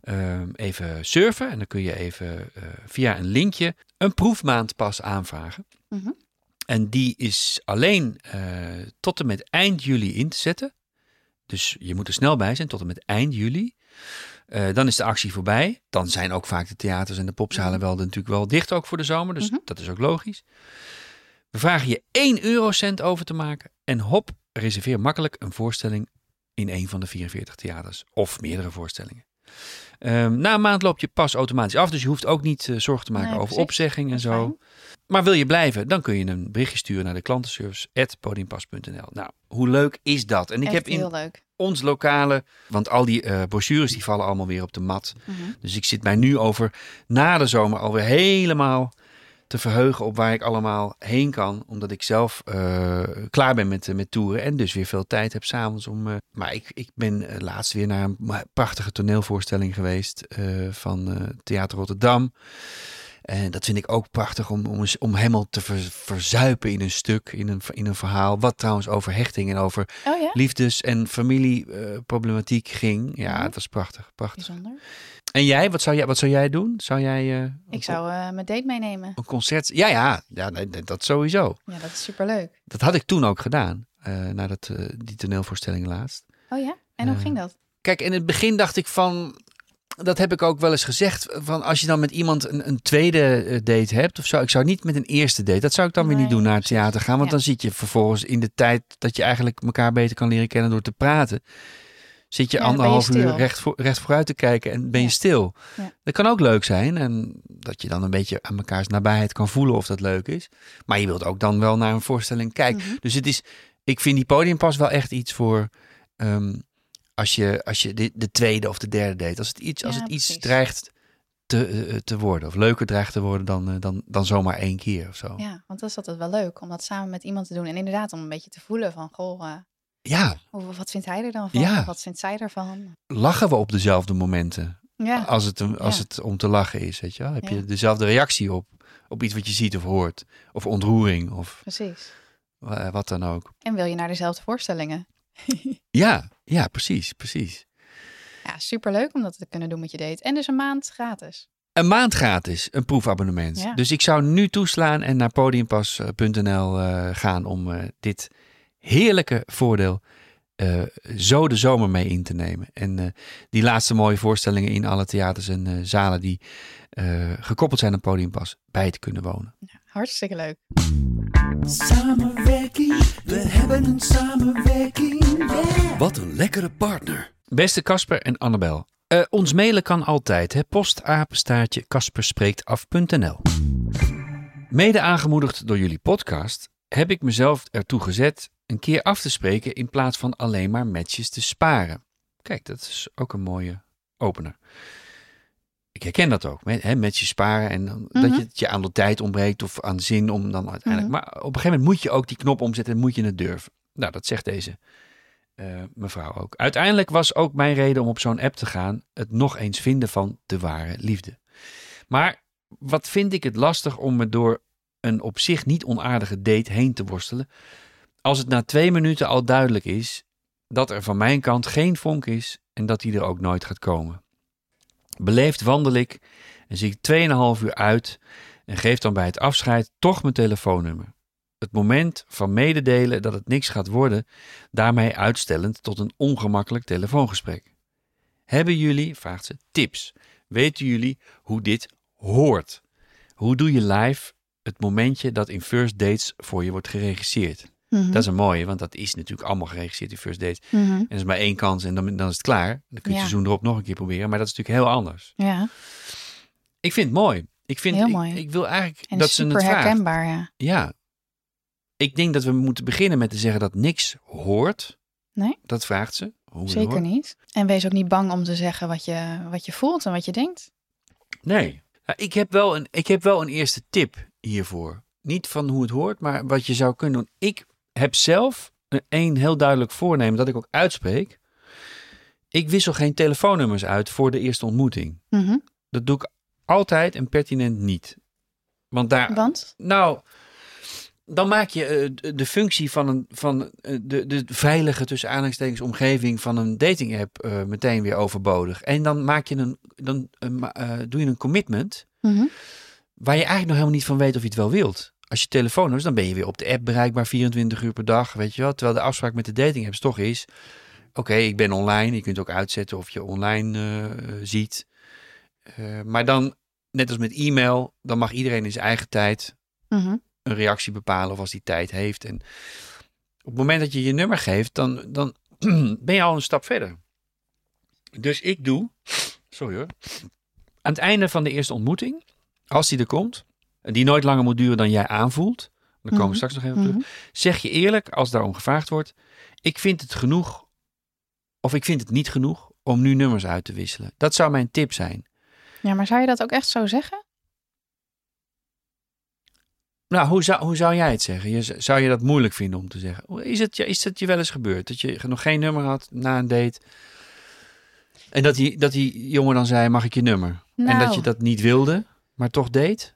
ehm, even surfen en dan kun je even eh, via een linkje een proefmaandpas aanvragen. Mhm. En die is alleen eh, tot en met eind juli in te zetten. Dus je moet er snel bij zijn tot en met eind juli. Eh, dan is de actie voorbij. Dan zijn ook vaak de theaters en de popzalen wel, natuurlijk wel dicht ook voor de zomer. Dus Mhm. dat is ook logisch. We vragen je 1 eurocent over te maken. En hop, reserveer makkelijk een voorstelling in een van de 44 theaters. Of meerdere voorstellingen. Ehm, na een maand loopt je pas automatisch af. Dus je hoeft ook niet eh, zorgen te maken Nee, over precies. opzegging en zo. fijn. Maar wil je blijven, dan kun je een berichtje sturen naar de klantenservice.podiumpas.nl. Nou, hoe leuk is dat? En ik Echt heb in heel leuk. ons lokale, want al die eh, brochures die vallen allemaal weer op de mat. Mhm. Dus ik zit mij nu over na de zomer alweer helemaal te verheugen op waar ik allemaal heen kan. Omdat ik zelf eh, klaar ben met, eh, met toeren en dus weer veel tijd heb s'avonds om... eh, maar ik, ik ben laatst weer naar een prachtige toneelvoorstelling geweest van Theater Rotterdam. En dat vind ik ook prachtig om, om, om helemaal te ver- verzuipen in een stuk, in een, in een verhaal. Wat trouwens over hechting en over Oh ja? liefdes- en familieproblematiek ging. Ja, Mhm. het was prachtig, prachtig. Bijzonder. En jij, wat zou jij, wat zou jij doen? Zou jij eh, Ik zou eh, mijn date meenemen. een concert? Ja, ja, ja nee, dat sowieso. Ja, dat is super leuk. Dat had ik toen ook gedaan, eh na dat, die toneelvoorstelling laatst. Oh ja? En hoe ging dat? Kijk, in het begin dacht ik van, dat heb ik ook wel eens gezegd, van als je dan met iemand een, een tweede date hebt of zo. Ik zou niet met een eerste date, dat zou ik dan weer niet doen naar het theater gaan. Want Ja. dan zit je vervolgens in de tijd dat je eigenlijk elkaar beter kan leren kennen door te praten. Zit je Ja, anderhalf uur recht, voor, recht vooruit te kijken en ben je stil. Dat kan ook leuk zijn en dat je dan een beetje aan mekaars nabijheid kan voelen of dat leuk is. Maar je wilt ook dan wel naar een voorstelling kijken. Mhm. Dus het is, ik vind die podiumpas wel echt iets voor ehm, als je, als je de, de tweede of de derde date. Als het iets, als het iets dreigt te, eh, te worden of leuker dreigt te worden dan, eh, dan, dan zomaar één keer of zo. Ja, want dat is altijd wel leuk om dat samen met iemand te doen. En inderdaad om een beetje te voelen van, goh, eh, Ja, wat vindt hij er dan van? Ja. Of wat vindt zij ervan? lachen we op dezelfde momenten Ja, als, het, als Ja. het om te lachen is. Weet je wel? Heb je dezelfde reactie op, op iets wat je ziet of hoort. Of ontroering of precies. wa- wat dan ook. En wil je naar dezelfde voorstellingen? [laughs] Ja, ja, precies, precies. Ja, superleuk om dat te kunnen doen met je date. En dus een maand gratis. Een maand gratis, een proefabonnement. Dus ik zou nu toeslaan en naar podiumpas.nl eh, gaan om eh, dit heerlijke voordeel eh, zo de zomer mee in te nemen. En eh, die laatste mooie voorstellingen in alle theaters en eh, zalen die eh, gekoppeld zijn aan Podiumpas bij te kunnen wonen. Hartstikke leuk. Samenwerking, we hebben een samenwerking, yeah. Wat een lekkere partner. Beste Casper en Annabel. eh, ons mailen kan altijd. Hè? Postapenstaartje kasperspreektaf.nl Mede aangemoedigd door jullie podcast heb ik mezelf ertoe gezet een keer af te spreken in plaats van alleen maar matches te sparen. Kijk, dat is ook een mooie opener. Ik herken dat ook, met, hè, matches sparen en dan- dat Mhm. je, het je aan de tijd ontbreekt of aan zin om dan uiteindelijk. Mhm. Maar op een gegeven moment moet je ook die knop omzetten en moet je het durven. Nou, dat zegt deze eh, mevrouw ook. Uiteindelijk was ook mijn reden om op zo'n app te gaan het nog eens vinden van de ware liefde. Maar wat vind ik het lastig om me door een op zich niet onaardige date heen te worstelen, als het na twee minuten al duidelijk is dat er van mijn kant geen vonk is en dat die er ook nooit gaat komen. Beleefd wandel ik en zie ik 2,5 uur uit en geef dan bij het afscheid toch mijn telefoonnummer. Het moment van mededelen dat het niks gaat worden, daarmee uitstellend tot een ongemakkelijk telefoongesprek. Hebben jullie, vraagt ze, tips? Weten jullie hoe dit hoort? Hoe doe je live het momentje dat in first dates voor je wordt geregisseerd? Mhm. Dat is een mooie, want dat is natuurlijk allemaal geregisseerd in first dates. Mhm. En er is maar één kans en dan, dan is het klaar. Dan kun je Ja. het seizoen erop nog een keer proberen. Maar dat is natuurlijk heel anders. Ja, Ik vind het mooi. Ik, vind, Heel mooi. Ik, wil eigenlijk en dat ze super het vraagt. herkenbaar, ja. Ja. Ik denk dat we moeten beginnen met te zeggen dat niks hoort. Nee. Dat vraagt ze. Hoe Zeker hoort. niet. En wees ook niet bang om te zeggen wat je, wat je voelt en wat je denkt. Nee. Ja, ik, heb wel een, ik heb wel een eerste tip hiervoor. Niet van hoe het hoort, maar wat je zou kunnen doen. Ik heb zelf een, een heel duidelijk voornemen dat ik ook uitspreek. Ik wissel geen telefoonnummers uit voor de eerste ontmoeting. Mhm. Dat doe ik altijd en pertinent niet. Want daar, Want? Nou, dan maak je eh, de- functie van, een, van eh, de, de veilige tussen aanhalingstekens omgeving van een dating app eh, meteen weer overbodig. En dan maak je een, dan doe je een commitment Mhm. waar je eigenlijk nog helemaal niet van weet of je het wel wilt. Als je telefoon is, dan ben je weer op de app bereikbaar 24 uur per dag, weet je wel. Terwijl de afspraak met de dating apps toch is, oké, ik ben online. Je kunt ook uitzetten of je online eh, ziet. Eh, maar dan, net als met e-mail, dan mag iedereen in zijn eigen tijd Mhm. een reactie bepalen of als hij tijd heeft. En op het moment dat je je nummer geeft, dan, dan [clears throat] ben je al een stap verder. Dus ik doe, sorry hoor, aan het einde van de eerste ontmoeting, als die er komt, die nooit langer moet duren dan jij aanvoelt, daar komen we Mhm. straks nog even op terug, Mhm. zeg je eerlijk, als daarom gevraagd wordt, ik vind het genoeg, of ik vind het niet genoeg om nu nummers uit te wisselen. Dat zou mijn tip zijn. Ja, maar zou je dat ook echt zo zeggen? Nou, hoe zou, hoe zou jij het zeggen? Je, zou je dat moeilijk vinden om te zeggen? Is het, je- is het je wel eens gebeurd? Dat je nog geen nummer had na een date? En dat die, dat die jongen dan zei, mag ik je nummer? En dat Nou. je dat niet wilde, maar toch deed?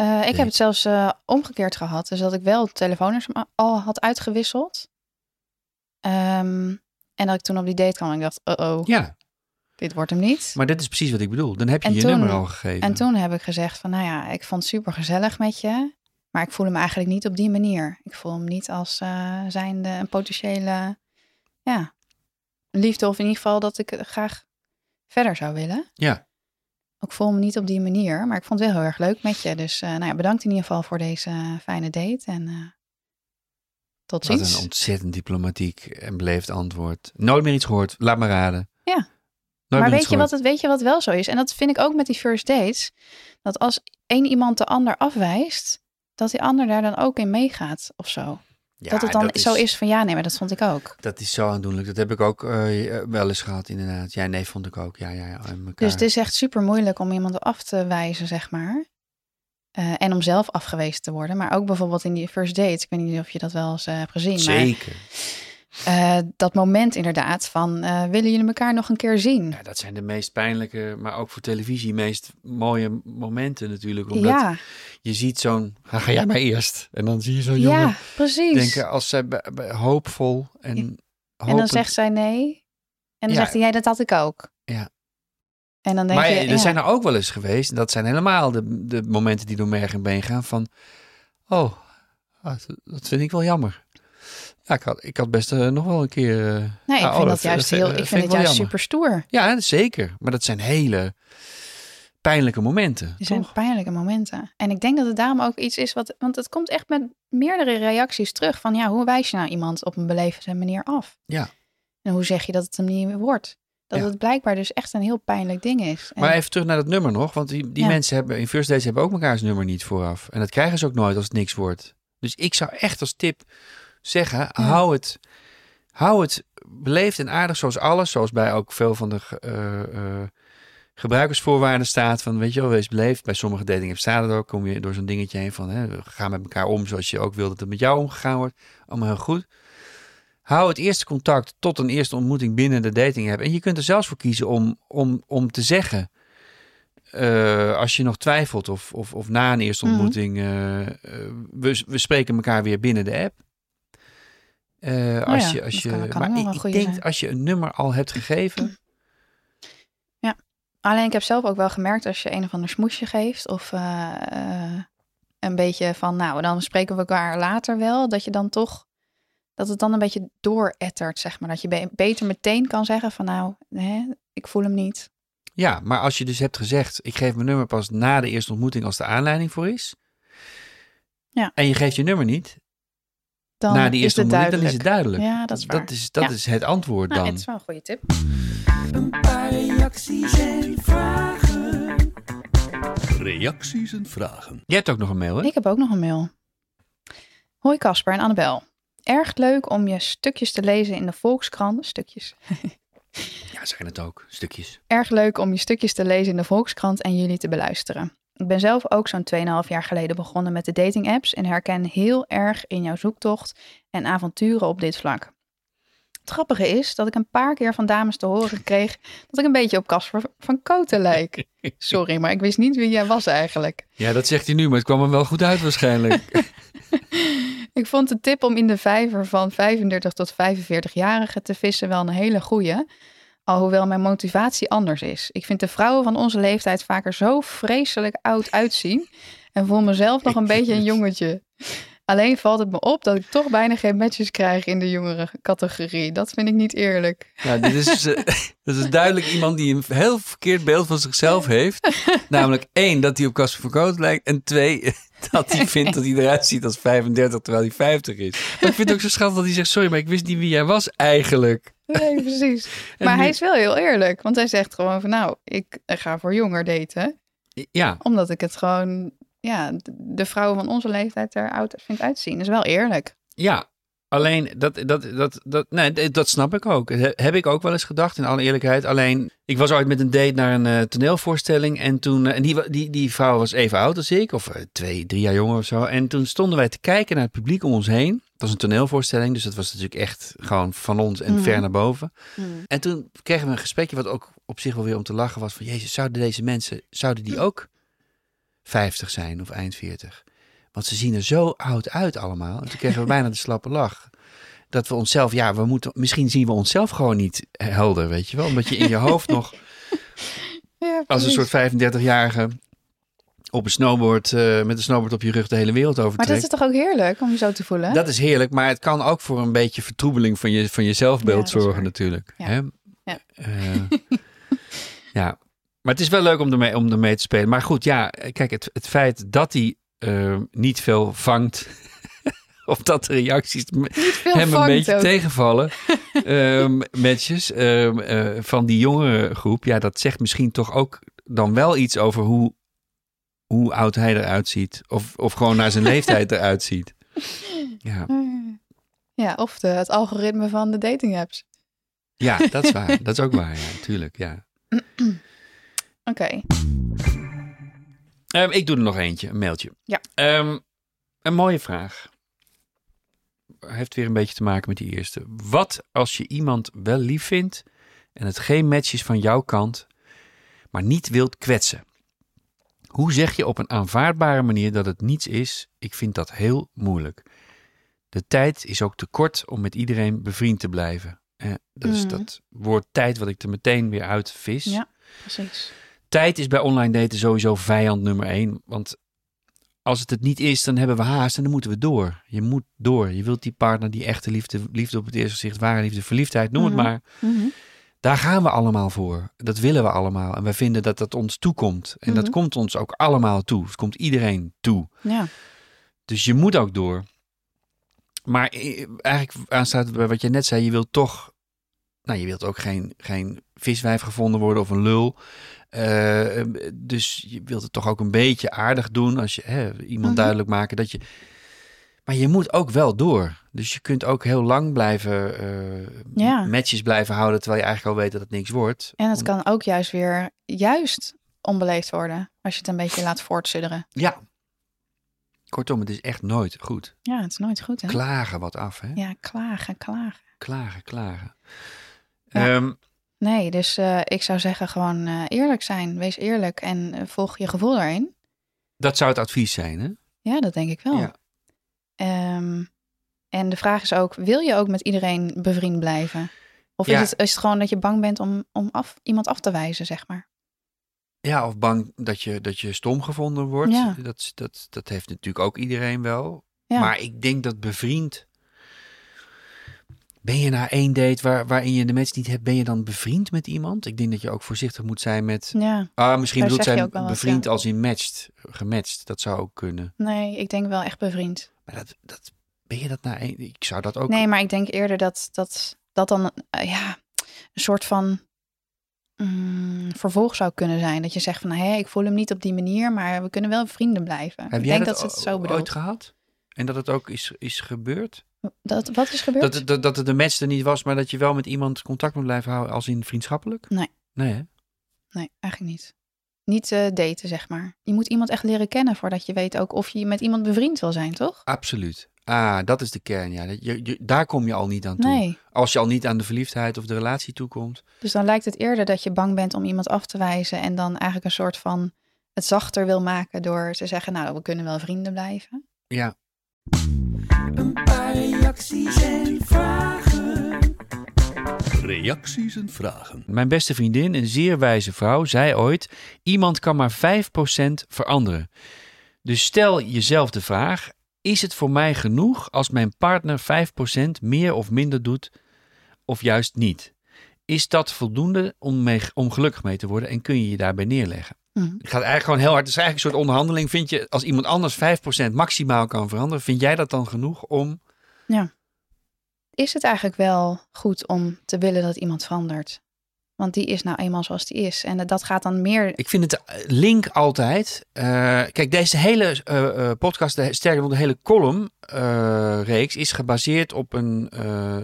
Eh, ik Nee. heb het zelfs eh, omgekeerd gehad. Dus dat ik wel het telefoonnummer al had uitgewisseld. Ehm, en dat ik toen op die date kwam en ik dacht, oh oh, Ja, dit wordt hem niet. maar dit is precies wat ik bedoel. Dan heb je En je toen- nummer al gegeven. En toen heb ik gezegd van, nou ja, ik vond het super gezellig met je. Maar ik voel hem eigenlijk niet op die manier. Ik voel hem niet als eh zijnde een potentiële, ja, liefde. Of in ieder geval dat ik graag verder zou willen. Ja, Ik voel me niet op die manier, maar ik vond het wel heel erg leuk met je. Dus eh, nou ja, bedankt in ieder geval voor deze eh, fijne date. En eh, tot wat ziens. een ontzettend diplomatiek en beleefd antwoord. Nooit meer iets gehoord, laat me raden. Ja. Nooit maar weet je, wat het, weet je wat wel zo is? En dat vind ik ook met die first dates. Dat als één iemand de ander afwijst, dat die ander daar dan ook in meegaat of zo. Ja, dat het dan zo is van ja, nee, maar dat vond ik ook. Dat is zo aandoenlijk. Dat heb ik ook eh, wel eens gehad, inderdaad. Ja, nee, vond ik ook. Ja, ja, ja. Dus het is echt super moeilijk om iemand af te wijzen, zeg maar. Eh, en om zelf afgewezen te worden. Maar ook bijvoorbeeld in die first dates. Ik weet niet of je dat wel eens eh, hebt gezien. Maar Eh, dat moment inderdaad van eh, willen jullie elkaar nog een keer zien? Ja, dat zijn de meest pijnlijke, maar ook voor televisie meest mooie momenten natuurlijk. Omdat Ja, je ziet zo'n, ga, jij maar eerst. En dan zie je zo'n jongen ja, precies. denken als zij hoopvol en en dan zegt zij nee. En dan Ja. zegt hij, jij, dat had ik ook. Ja. En dan denk Maar je, er ja, zijn er ook wel eens geweest, en dat zijn helemaal de, de momenten die door merg en been gaan, van, oh, ah, dat vind ik wel jammer. Ja, ik had, ik had best eh, nog wel een keer... eh, nee, ik ah, oh, vind dat juist heel, ik vind het juist jammer. super stoer. Ja, zeker. Maar dat zijn hele pijnlijke momenten, Die zijn pijnlijke momenten. En ik denk dat het daarom ook iets is wat, want het komt echt met meerdere reacties terug van ja, hoe wijs je nou iemand op een beleefde manier af? Ja. En hoe zeg je dat het hem niet wordt? Dat Ja. het blijkbaar dus echt een heel pijnlijk ding is. En- Maar even terug naar dat nummer nog. Want die, die Ja. mensen hebben in First Dates hebben ook mekaars nummer niet vooraf. En dat krijgen ze ook nooit als het niks wordt. Dus ik zou echt als tip zeggen, hou, het, hou het beleefd en aardig zoals alles. Zoals bij ook veel van de eh, eh, gebruikersvoorwaarden staat. Van weet je wel, wees beleefd. Bij sommige dating apps staat het ook. Kom je door zo'n dingetje heen van, hè, ga met elkaar om zoals je ook wil dat het met jou omgegaan wordt. Allemaal heel goed. Hou het eerste contact tot een eerste ontmoeting binnen de dating app. En je kunt er zelfs voor kiezen om, om, om te zeggen, eh, als je nog twijfelt of, of, of na een eerste Mhm. ontmoeting, we, we spreken elkaar weer binnen de app. Eh, als Oh ja, je, als je, kan- kan maar ik, denk zijn. als je een nummer al hebt gegeven, [clears throat] Ja. Alleen ik heb zelf ook wel gemerkt als je een of ander smoesje geeft of eh, eh, een beetje van, nou, dan spreken we elkaar later wel, dat je dan toch, dat het dan een beetje doorettert, zeg maar. Dat je be- beter meteen kan zeggen van, nou, hè, ik voel hem niet. Ja, maar als je dus hebt gezegd, ik geef mijn nummer pas na de eerste ontmoeting als de aanleiding voor is. Ja. En je geeft je nummer niet Dan na die is eerste ontmoeting, duidelijk. dan is het duidelijk. Ja, dat is waar. Dat is, dat Ja. is het antwoord Nou, dan. het is wel een goede tip. Een paar reacties en vragen. Reacties en vragen. Je hebt ook nog een mail, hè? Ik heb ook nog een mail. Hoi Casper en Annabel. Erg leuk om je stukjes te lezen in de Volkskrant. Stukjes. Ja, zijn het ook. Stukjes. Erg leuk om je stukjes te lezen in de Volkskrant en jullie te beluisteren. Ik ben zelf ook zo'n 2,5 jaar geleden begonnen met de dating apps en herken heel erg in jouw zoektocht en avonturen op dit vlak. Het grappige is dat ik een paar keer van dames te horen kreeg dat ik een beetje op Casper van Koten lijk. [laughs] Sorry, maar ik wist niet wie jij was eigenlijk. Ja, dat zegt hij nu, maar het kwam hem wel goed uit waarschijnlijk. [laughs] [laughs] Ik vond de tip om in de vijver van 35 tot 45-jarigen te vissen wel een hele goeie. Alhoewel mijn motivatie anders is. Ik vind de vrouwen van onze leeftijd vaker zo vreselijk oud uitzien. En voel mezelf nog een [laughs] beetje een jongetje. Alleen valt het me op dat ik toch bijna geen matches krijg in de jongere categorie. Dat vind ik niet eerlijk. Ja, dit is, eh, [laughs] dat is duidelijk iemand die een heel verkeerd beeld van zichzelf [laughs] heeft. Namelijk één, dat hij op Casper van Koot lijkt. En twee, dat hij [laughs] vindt dat hij eruit ziet als 35 terwijl hij 50 is. Maar ik vind het ook zo schattig dat hij zegt, sorry, maar ik wist niet wie jij was eigenlijk. Nee, precies. Maar nu- hij is wel heel eerlijk. Want hij zegt gewoon van nou, ik ga voor jonger daten. Ja, Omdat ik het gewoon, ja, de vrouwen van onze leeftijd er oud vind uitzien. Dat is wel eerlijk. ja. Alleen, dat, dat, dat, dat, nee, dat snap ik ook. He- Heb ik ook wel eens gedacht, in alle eerlijkheid. Alleen, ik was ooit met een date naar een eh, toneelvoorstelling. En toen, eh, en die, die, die vrouw was even oud als ik, of eh, twee, drie jaar jonger of zo. En toen stonden wij te kijken naar het publiek om ons heen. Het was een toneelvoorstelling, dus dat was natuurlijk echt gewoon van ons en Mhm. ver naar boven. En toen kregen we een gesprekje wat ook op zich wel weer om te lachen was. Van, jezus, zouden deze mensen, zouden die ook 50 zijn of eind 40? Want ze zien er zo oud uit allemaal. En toen kregen we [laughs] bijna de slappe lach. Dat we onszelf, ja, we moeten, misschien zien we onszelf gewoon niet helder, weet je wel. Omdat je in je hoofd [laughs] nog Ja, als een soort 35-jarige op een snowboard, eh, met een snowboard op je rug de hele wereld Maar dat overtrekt. is toch ook heerlijk om je zo te voelen? Dat is heerlijk, maar het kan ook voor een beetje vertroebeling van je, van je zelfbeeld Ja, zorgen natuurlijk. Ja. Hè? Ja. Eh, [laughs] ja, maar het is wel leuk om ermee, om ermee te spelen. Maar goed, ja, kijk, het, het feit dat hij eh, niet veel vangt, [laughs] of dat de reacties hem een beetje ook. tegenvallen, [laughs] ehm matches ehm, eh, van die jongere groep, ja, dat zegt misschien toch ook dan wel iets over hoe, hoe oud hij eruit ziet. Of, of gewoon naar zijn leeftijd [laughs] eruit ziet. Ja. Ja, of de, het algoritme van de dating apps. Ja, dat is waar. Dat is ook waar, ja, natuurlijk. Ja. [clears throat] Oké. Ehm, ik doe er nog eentje, een mailtje. Ja. Ehm, een mooie vraag. Heeft weer een beetje te maken met die eerste. Wat als je iemand wel lief vindt en het geen match is van jouw kant, maar niet wilt kwetsen? Hoe zeg je op een aanvaardbare manier dat het niets is? Ik vind dat heel moeilijk. De tijd is ook te kort om met iedereen bevriend te blijven. Eh, dus Mhm. dat woord tijd wat ik er meteen weer uit vis. Ja, precies. Tijd is bij online daten sowieso vijand nummer één. Want als het het niet is, dan hebben we haast en dan moeten we door. Je moet door. Je wilt die partner, die echte liefde, liefde op het eerste gezicht, ware liefde, verliefdheid, noem Mhm. het maar. Mhm. Daar gaan we allemaal voor. Dat willen we allemaal. En wij vinden dat dat ons toekomt. En dat Mhm. komt ons ook allemaal toe. Het komt iedereen toe. Ja. Dus je moet ook door. Maar eh, eigenlijk aanstaat bij wat je net zei, je wilt toch, nou je wilt ook geen, geen viswijf gevonden worden of een lul. Eh, dus je wilt het toch ook een beetje aardig doen als je hè, iemand Mhm. duidelijk maken dat je. Maar je moet ook wel door. Dus je kunt ook heel lang blijven eh, Ja. matches blijven houden terwijl je eigenlijk al weet dat het niks wordt. En het kan ook juist weer juist onbeleefd worden. Als je het een beetje laat voortsudderen. Ja. Kortom, het is echt nooit goed. Ja, het is nooit goed hè? Klagen wat af, hè? Ja, klagen, klagen. Klagen, klagen. Ja. Ehm, Nee, dus eh, ik zou zeggen gewoon eh, eerlijk zijn. Wees eerlijk en eh, volg je gevoel daarin. dat zou het advies zijn, hè? Ja, dat denk ik wel. Ja. Ehm, en de vraag is ook, wil je ook met iedereen bevriend blijven? Of Ja. is, het, is het gewoon dat je bang bent om, om af, iemand af te wijzen, zeg maar? Ja, of bang dat je, dat je stom gevonden wordt. Ja. Dat, dat, dat heeft natuurlijk ook iedereen wel. Maar ik denk dat bevriend... Ben je na één date waar, waarin je de match niet hebt, ben je dan bevriend met iemand? Ik denk dat je ook voorzichtig moet zijn met... Ja, Ah, misschien bedoelt zij wat, bevriend ja. als in matched, gematcht. Dat zou ook kunnen. nee, ik denk wel echt bevriend. Maar dat, dat, ben je dat na één... Ik zou dat ook... Nee, maar ik denk eerder dat dat, dat dan eh, ja, een soort van mm, vervolg zou kunnen zijn. Dat je zegt van, hé, ik voel hem niet op die manier, maar we kunnen wel vrienden blijven. Heb ik jij denk dat, ze het zo ooit bedoelt. gehad? En dat het ook is, is gebeurd? Dat, wat is gebeurd? Dat, het- dat, dat het de match er niet was, maar dat je wel met iemand contact moet blijven houden als in vriendschappelijk? Nee. Nee, hè? Nee, eigenlijk niet. Niet eh, daten, zeg maar. Je moet iemand echt leren kennen voordat je weet ook of je met iemand bevriend wil zijn, toch? Absoluut. Ah, dat is de kern, ja. Je, daar kom je al niet aan toe. Nee. Als je al niet aan de verliefdheid of de relatie toekomt. Dus dan lijkt het eerder dat je bang bent om iemand af te wijzen en dan eigenlijk een soort van het zachter wil maken door te zeggen, nou, we kunnen wel vrienden blijven. Ja, Een paar reacties en vragen. Reacties en vragen. mijn beste vriendin, een zeer wijze vrouw, zei ooit: iemand kan maar 5% veranderen. Dus stel jezelf de vraag: is het voor mij genoeg als mijn partner 5% meer of minder doet, of juist niet? Is dat voldoende om, mee, om gelukkig mee te worden en kun je je daarbij neerleggen? Mhm. Het gaat eigenlijk gewoon heel hard. Het is eigenlijk een soort onderhandeling. Vind je, als iemand anders 5% maximaal kan veranderen, vind jij dat dan genoeg om. Is het eigenlijk wel goed om te willen dat iemand verandert? Want die is nou eenmaal zoals die is. En dat gaat dan meer. Ik vind het eh, link altijd. eh, kijk, deze hele eh, podcast, de, sterker nog, de hele column-reeks is gebaseerd op een eh,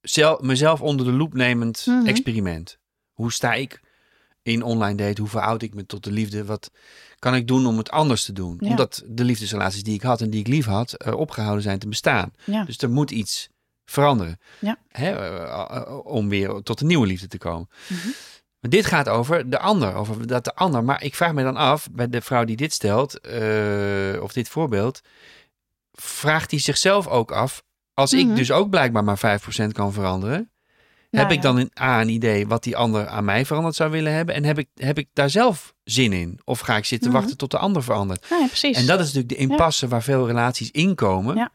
zel- mezelf onder de loep nemend Mhm. experiment. Hoe sta ik in online date? Hoe verhoud ik me tot de liefde? Wat kan ik doen om het anders te doen? Ja. Omdat de liefdesrelaties die ik had en die ik lief had, eh, opgehouden zijn te bestaan. Ja. Dus er moet iets veranderen. Ja. Hè, eh, eh, om weer tot een nieuwe liefde te komen. Mhm. Maar dit gaat over de ander, over dat de ander. Maar ik vraag me dan af, bij de vrouw die dit stelt, of dit voorbeeld, vraagt hij zichzelf ook af, als Mhm. ik dus ook blijkbaar maar 5% kan veranderen, Heb ik ja. dan een, A, een idee wat die ander aan mij veranderd zou willen hebben? En heb ik, heb ik daar zelf zin in? Of ga ik zitten Mhm. wachten tot de ander verandert? Nee, precies. En dat is natuurlijk de impasse waar veel relaties inkomen. Ja.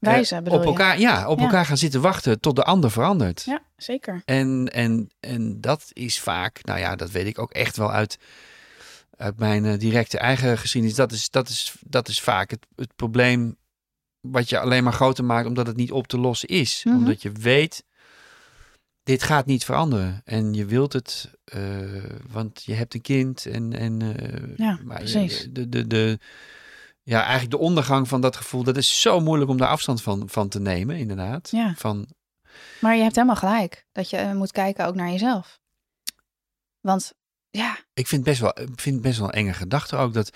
Eh, Wijzen op je? elkaar, Ja, op Ja. elkaar gaan zitten wachten tot de ander verandert. Ja, zeker. En, en, en dat is vaak, nou ja, dat weet ik ook echt wel uit, uit mijn eh, directe eigen geschiedenis. Dat is, dat is, dat is vaak het, het probleem wat je alleen maar groter maakt omdat het niet op te lossen is. Mhm. Omdat je weet, dit gaat niet veranderen. En je wilt het, eh, want je hebt een kind. En, en, eh, Ja, maar precies. de, de, de, ja, eigenlijk de ondergang van dat gevoel, dat is zo moeilijk om daar afstand van, van te nemen, inderdaad. Ja. Van, Maar je hebt helemaal gelijk. Dat je eh, moet kijken ook naar jezelf. Want ja, ik vind best wel, ik vind best wel een enge gedachte ook dat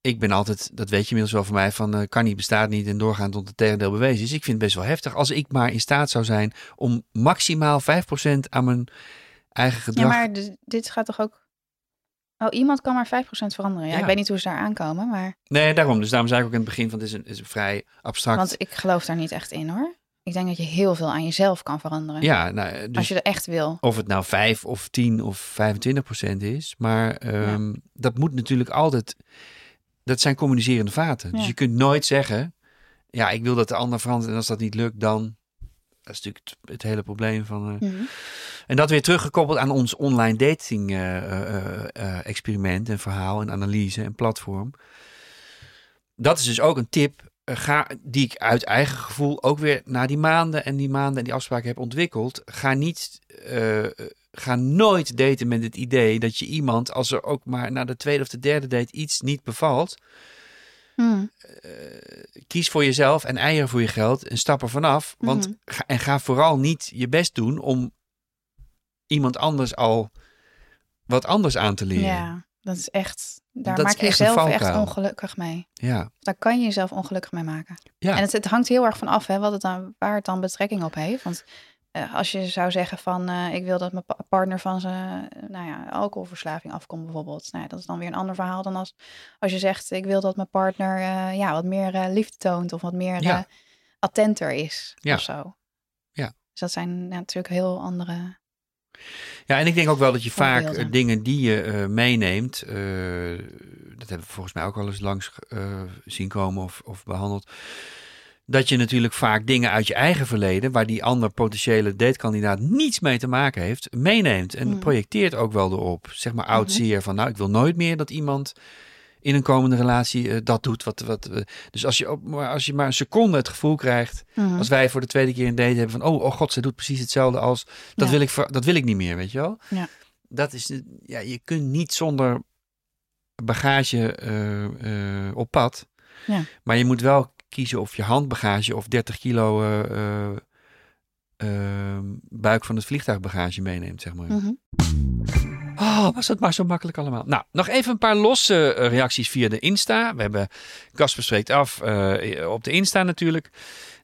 ik ben altijd, dat weet je inmiddels wel van mij, van eh, kan niet, bestaat niet en doorgaan tot het tegendeel bewezen is. Ik vind het best wel heftig als ik maar in staat zou zijn om maximaal 5% aan mijn eigen ja gedrag. maar d- dit gaat toch ook... Oh, iemand kan maar 5% veranderen. Ja, Ja. ik weet niet hoe ze daar aankomen, maar... Nee, daarom. Dus daarom zei ik ook in het begin van het is een, is een vrij abstract. Want ik geloof daar niet echt in, hoor. Ik denk dat je heel veel aan jezelf kan veranderen. ja, nou, eh, dus Als je er echt wil. of het nou 5 of 10 of 25 procent is. Maar ehm, dat moet natuurlijk altijd. Dat zijn communicerende vaten. Dus je kunt nooit zeggen. Ja, ik wil dat de ander verandert. En als dat niet lukt, dan. Dat is natuurlijk het, het hele probleem van. eh, Mhm. En dat weer teruggekoppeld aan ons online dating eh, eh, experiment en verhaal en analyse en platform. Dat is dus ook een tip. Ga, die ik uit eigen gevoel ook weer na die maanden en die maanden en die afspraken heb ontwikkeld. Ga niet, ga nooit daten met het idee dat je iemand, als er ook maar na de tweede of de derde date iets niet bevalt, Mhm. kies voor jezelf en eieren voor je geld en stap er vanaf. Want ga, en ga vooral niet je best doen om iemand anders al wat anders aan te leren. Ja, dat is echt... Daar Dat maak je jezelf echt ongelukkig mee. Ja. Daar kan je jezelf ongelukkig mee maken. Ja. En het, het hangt heel erg van af hè, wat het dan, waar het dan betrekking op heeft. Want eh, als je zou zeggen van eh, ik wil dat mijn pa- partner van zijn eh, nou ja, alcoholverslaving afkomt bijvoorbeeld. Nou, ja, dat is dan weer een ander verhaal dan als, als je zegt ik wil dat mijn partner eh, ja, wat meer eh, liefde toont of wat meer Ja. eh, attenter is Ja. of zo. Ja. Dus dat zijn natuurlijk heel andere Ja, en ik denk ook wel dat je vaak eh, dingen die je eh, meeneemt, eh, dat hebben we volgens mij ook al eens langs eh, zien komen of, of behandeld, dat je natuurlijk vaak dingen uit je eigen verleden, waar die ander potentiële datekandidaat niets mee te maken heeft, meeneemt en Mm. projecteert ook wel erop. Zeg maar oud Mhm. zeer van, nou, ik wil nooit meer dat iemand in een komende relatie eh, dat doet. Wat, wat, eh, dus als je, op, maar als je maar een seconde het gevoel krijgt, Mhm. als wij voor de tweede keer een date hebben van, oh, oh god, ze doet precies hetzelfde als, dat, Ja. wil ik, dat wil ik niet meer, weet je wel? Ja. Dat is, ja, je kunt niet zonder bagage eh, op pad. Ja. Maar je moet wel kiezen of je handbagage of 30 kilo eh, eh, eh, buik van het vliegtuigbagage meeneemt, zeg maar. Mhm. Oh, was het maar zo makkelijk allemaal. Nou, nog even een paar losse eh, reacties via de Insta. We hebben Casper spreekt af op de Insta natuurlijk.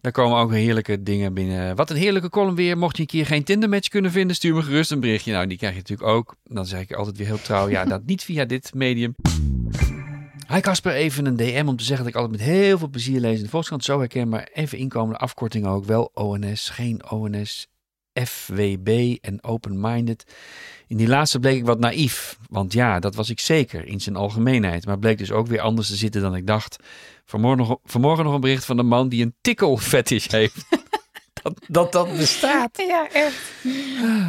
Daar komen ook heerlijke dingen binnen. Wat een heerlijke column weer. Mocht je een keer geen Tindermatch kunnen vinden, stuur me gerust een berichtje. Nou, die krijg je natuurlijk ook. Dan zeg ik altijd weer heel trouw. Ja, [laughs] dat niet via dit medium. Hi Casper, even een DM om te zeggen dat ik altijd met heel veel plezier lees in de Volkskrant. Zo herkenbaar. Even inkomende afkortingen ook. Wel ONS, geen ONS, FWB en open-minded. In die laatste bleek ik wat naïef. Want ja, dat was ik zeker in zijn algemeenheid. Maar bleek dus ook weer anders te zitten dan ik dacht. Vanmorgen nog, vanmorgen nog een bericht van een man die een tikkelfetish heeft. [laughs] dat, dat dat bestaat. Ja, echt.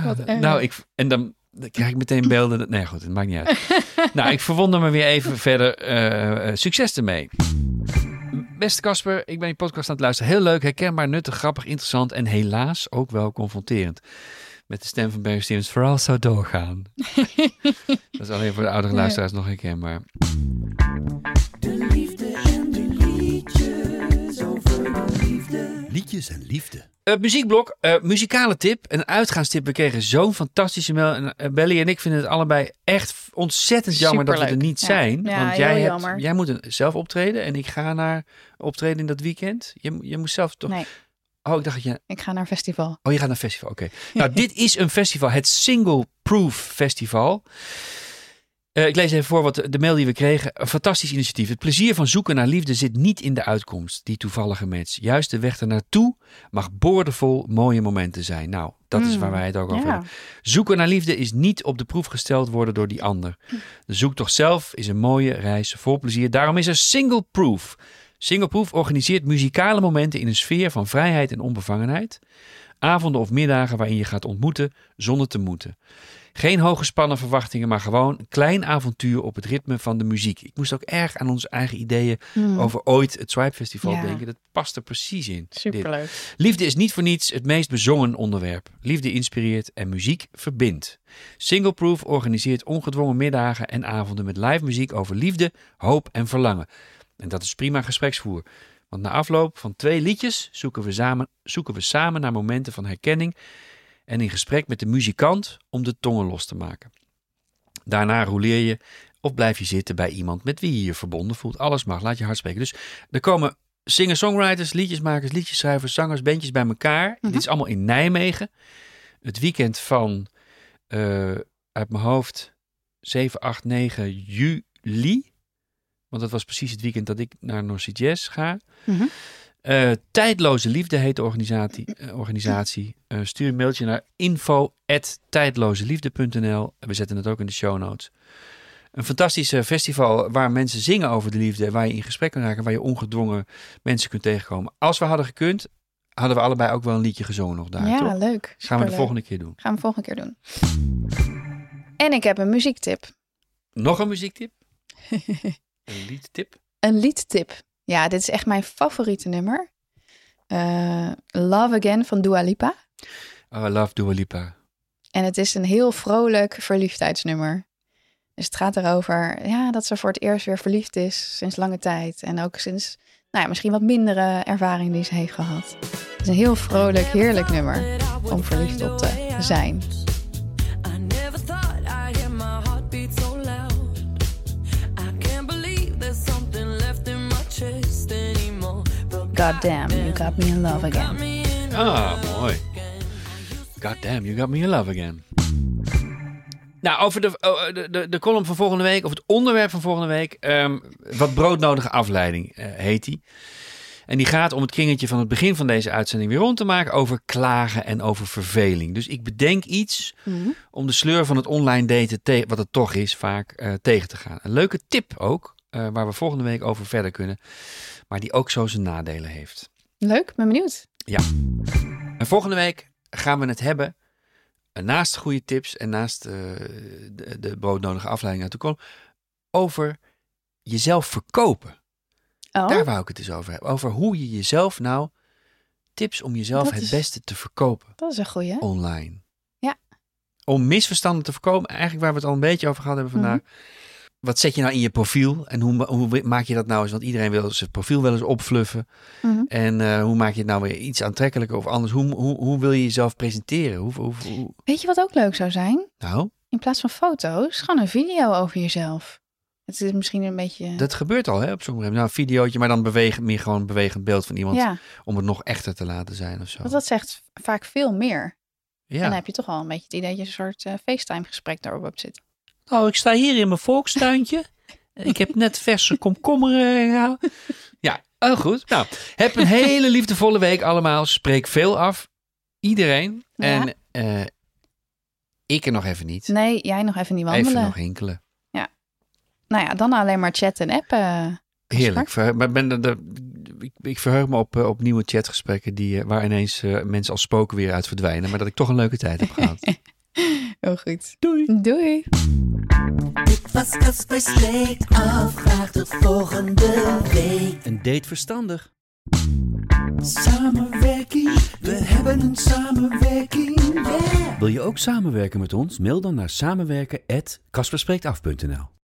Wat erg. Nou, ik, en dan, dan krijg ik meteen beelden. dat- Nee, goed, het maakt niet uit. [laughs] nou, ik verwonder me weer even verder. Eh, eh, succes ermee. Beste Casper, ik ben je podcast aan het luisteren. Heel leuk, herkenbaar, nuttig, grappig, interessant en helaas ook wel confronterend. Met de stem van Barry Stevens, vooral zo doorgaan. [laughs] Dat is alleen voor de oudere Ja. luisteraars nog herkenbaar. De liefde en de liedjes over de liefde. Liedjes en liefde. Uh, muziekblok, eh, muzikale tip, een uitgaanstip. We kregen zo'n fantastische mail. En uh, Belly en ik vinden het allebei echt ontzettend jammer dat we er niet Ja. zijn. Ja, want jij, hebt, jij moet een- zelf optreden en ik ga naar optreden in dat weekend. Je, je moest zelf toch... Nee, Oh, ik dacht dat je... ik ga naar een festival. Oh, je gaat naar een festival. Oké. nou, dit is een festival. Het Single Proof Festival. Eh, ik lees even voor wat de mail die we kregen. Een fantastisch initiatief. Het plezier van zoeken naar liefde zit niet in de uitkomst, die toevallige match. Juist de weg ernaartoe mag boordevol mooie momenten zijn. Nou, dat is Mm, waar wij het ook over ja. hebben. Zoeken naar liefde is niet op de proef gesteld worden door die ander. De zoektocht zelf is een mooie reis vol plezier. Daarom is er Single Proof. Single Proof organiseert muzikale momenten in een sfeer van vrijheid en onbevangenheid. Avonden of middagen waarin je gaat ontmoeten zonder te moeten. Geen hooggespannen verwachtingen, maar gewoon een klein avontuur op het ritme van de muziek. Ik moest ook erg aan onze eigen ideeën Hmm. over ooit het Swipe Festival Ja. denken. Dat past er precies in. dit. Superleuk. Liefde is niet voor niets het meest bezongen onderwerp. Liefde inspireert en muziek verbindt. Singleproof organiseert ongedwongen middagen en avonden met live muziek over liefde, hoop en verlangen. En dat is prima gespreksvoer. Want na afloop van twee liedjes zoeken we samen, zoeken we samen naar momenten van herkenning en in gesprek met de muzikant om de tongen los te maken. Daarna roleer je of blijf je zitten bij iemand met wie je je verbonden voelt. Alles mag, laat je hart spreken. Dus er komen singer-songwriters, liedjesmakers, liedjeschrijvers, zangers, bandjes bij elkaar. Mhm. Dit is allemaal in Nijmegen. Het weekend van, eh, uit mijn hoofd, 7, 8, 9 juli. Want dat was precies het weekend dat ik naar North Jazz ga. Mhm. Eh, Tijdloze Liefde heet de organisatie. eh, organisatie. Eh, stuur een mailtje naar info.tijdlozeliefde.nl. We zetten het ook in de show notes. Een fantastisch festival waar mensen zingen over de liefde. Waar je in gesprek kan raken. Waar je ongedwongen mensen kunt tegenkomen. Als we hadden gekund, hadden we allebei ook wel een liedje gezongen nog daar. ja, toch? leuk. Gaan we de volgende keer doen. Gaan we volgende keer doen. En ik heb een muziektip. Nog een muziektip? [laughs] een liedtip? Een liedtip. Ja, dit is echt mijn favoriete nummer. Eh, Love Again van Dua Lipa. Oh, I love Dua Lipa. En het is een heel vrolijk verliefdheidsnummer. Dus het gaat erover ja, dat ze voor het eerst weer verliefd is sinds lange tijd. En ook sinds nou ja, misschien wat mindere ervaring die ze heeft gehad. Het is een heel vrolijk, heerlijk nummer om verliefd op te zijn. But God damn, you got me in love again. Ah, mooi. God damn, you got me in love again. Nou, over de, oh, de, de, de column van volgende week, of het onderwerp van volgende week. ehm, wat broodnodige afleiding eh, heet die. En die gaat om het kringetje van het begin van deze uitzending weer rond te maken over klagen en over verveling. Dus ik bedenk iets Mhm. om de sleur van het online daten, te- wat het toch is, vaak eh, tegen te gaan. Een leuke tip ook, eh, waar we volgende week over verder kunnen, maar die ook zo zijn nadelen heeft. Leuk, ben benieuwd. En volgende week gaan we het hebben, eh, naast goede tips en naast eh, de, de broodnodige afleiding uit de kolom, over jezelf verkopen. Oh, Daar wou ik het eens over hebben. Over hoe je jezelf nou, tips om jezelf Dat het is- beste te verkopen dat is een goeie. online. Ja. Om misverstanden te voorkomen, eigenlijk waar we het al een beetje over gehad hebben vandaag. Mhm. Wat zet je nou in je profiel en hoe, hoe maak je dat nou eens? Want iedereen wil zijn profiel wel eens opfluffen. Mhm. En eh, hoe maak je het nou weer iets aantrekkelijker of anders? Hoe, hoe, hoe wil je jezelf presenteren? Hoe, hoe, hoe- Weet je wat ook leuk zou zijn? nou, In plaats van foto's, gewoon een video over jezelf. Het is misschien een beetje... dat gebeurt al hè, op sommige. Nou, een videootje, maar dan bewegen, meer gewoon een bewegend beeld van iemand. ja, Om het nog echter te laten zijn of zo. want dat zegt vaak veel meer. En dan ja. heb je toch wel een beetje het idee dat je een soort eh, FaceTime-gesprek daarop hebt zitten. Nou, ik sta hier in mijn volkstuintje. Ik heb net verse komkommer eh, gehaald. Ja, heel goed. Nou, heb een hele liefdevolle week allemaal. Spreek veel af. Iedereen. Ja. En eh, ik er nog even niet. Nee, jij nog even niet wandelen. even nog hinkelen. Nou ja, dan alleen maar chatten en appen. Heerlijk. Maar ben er, de, ik, ik verheug me op, eh, op nieuwe chatgesprekken die, waar ineens eh, mensen als spoken weer uit verdwijnen. Maar dat ik toch een leuke tijd heb gehad. [laughs] Heel goed. Doei. Doei. Dit was Caspers Week af. Graag tot volgende week. Een date verstandig. Samenwerking, we hebben een samenwerking, yeah. Wil je ook samenwerken met ons? Mail dan naar samenwerken@kasperspreektaf.nl.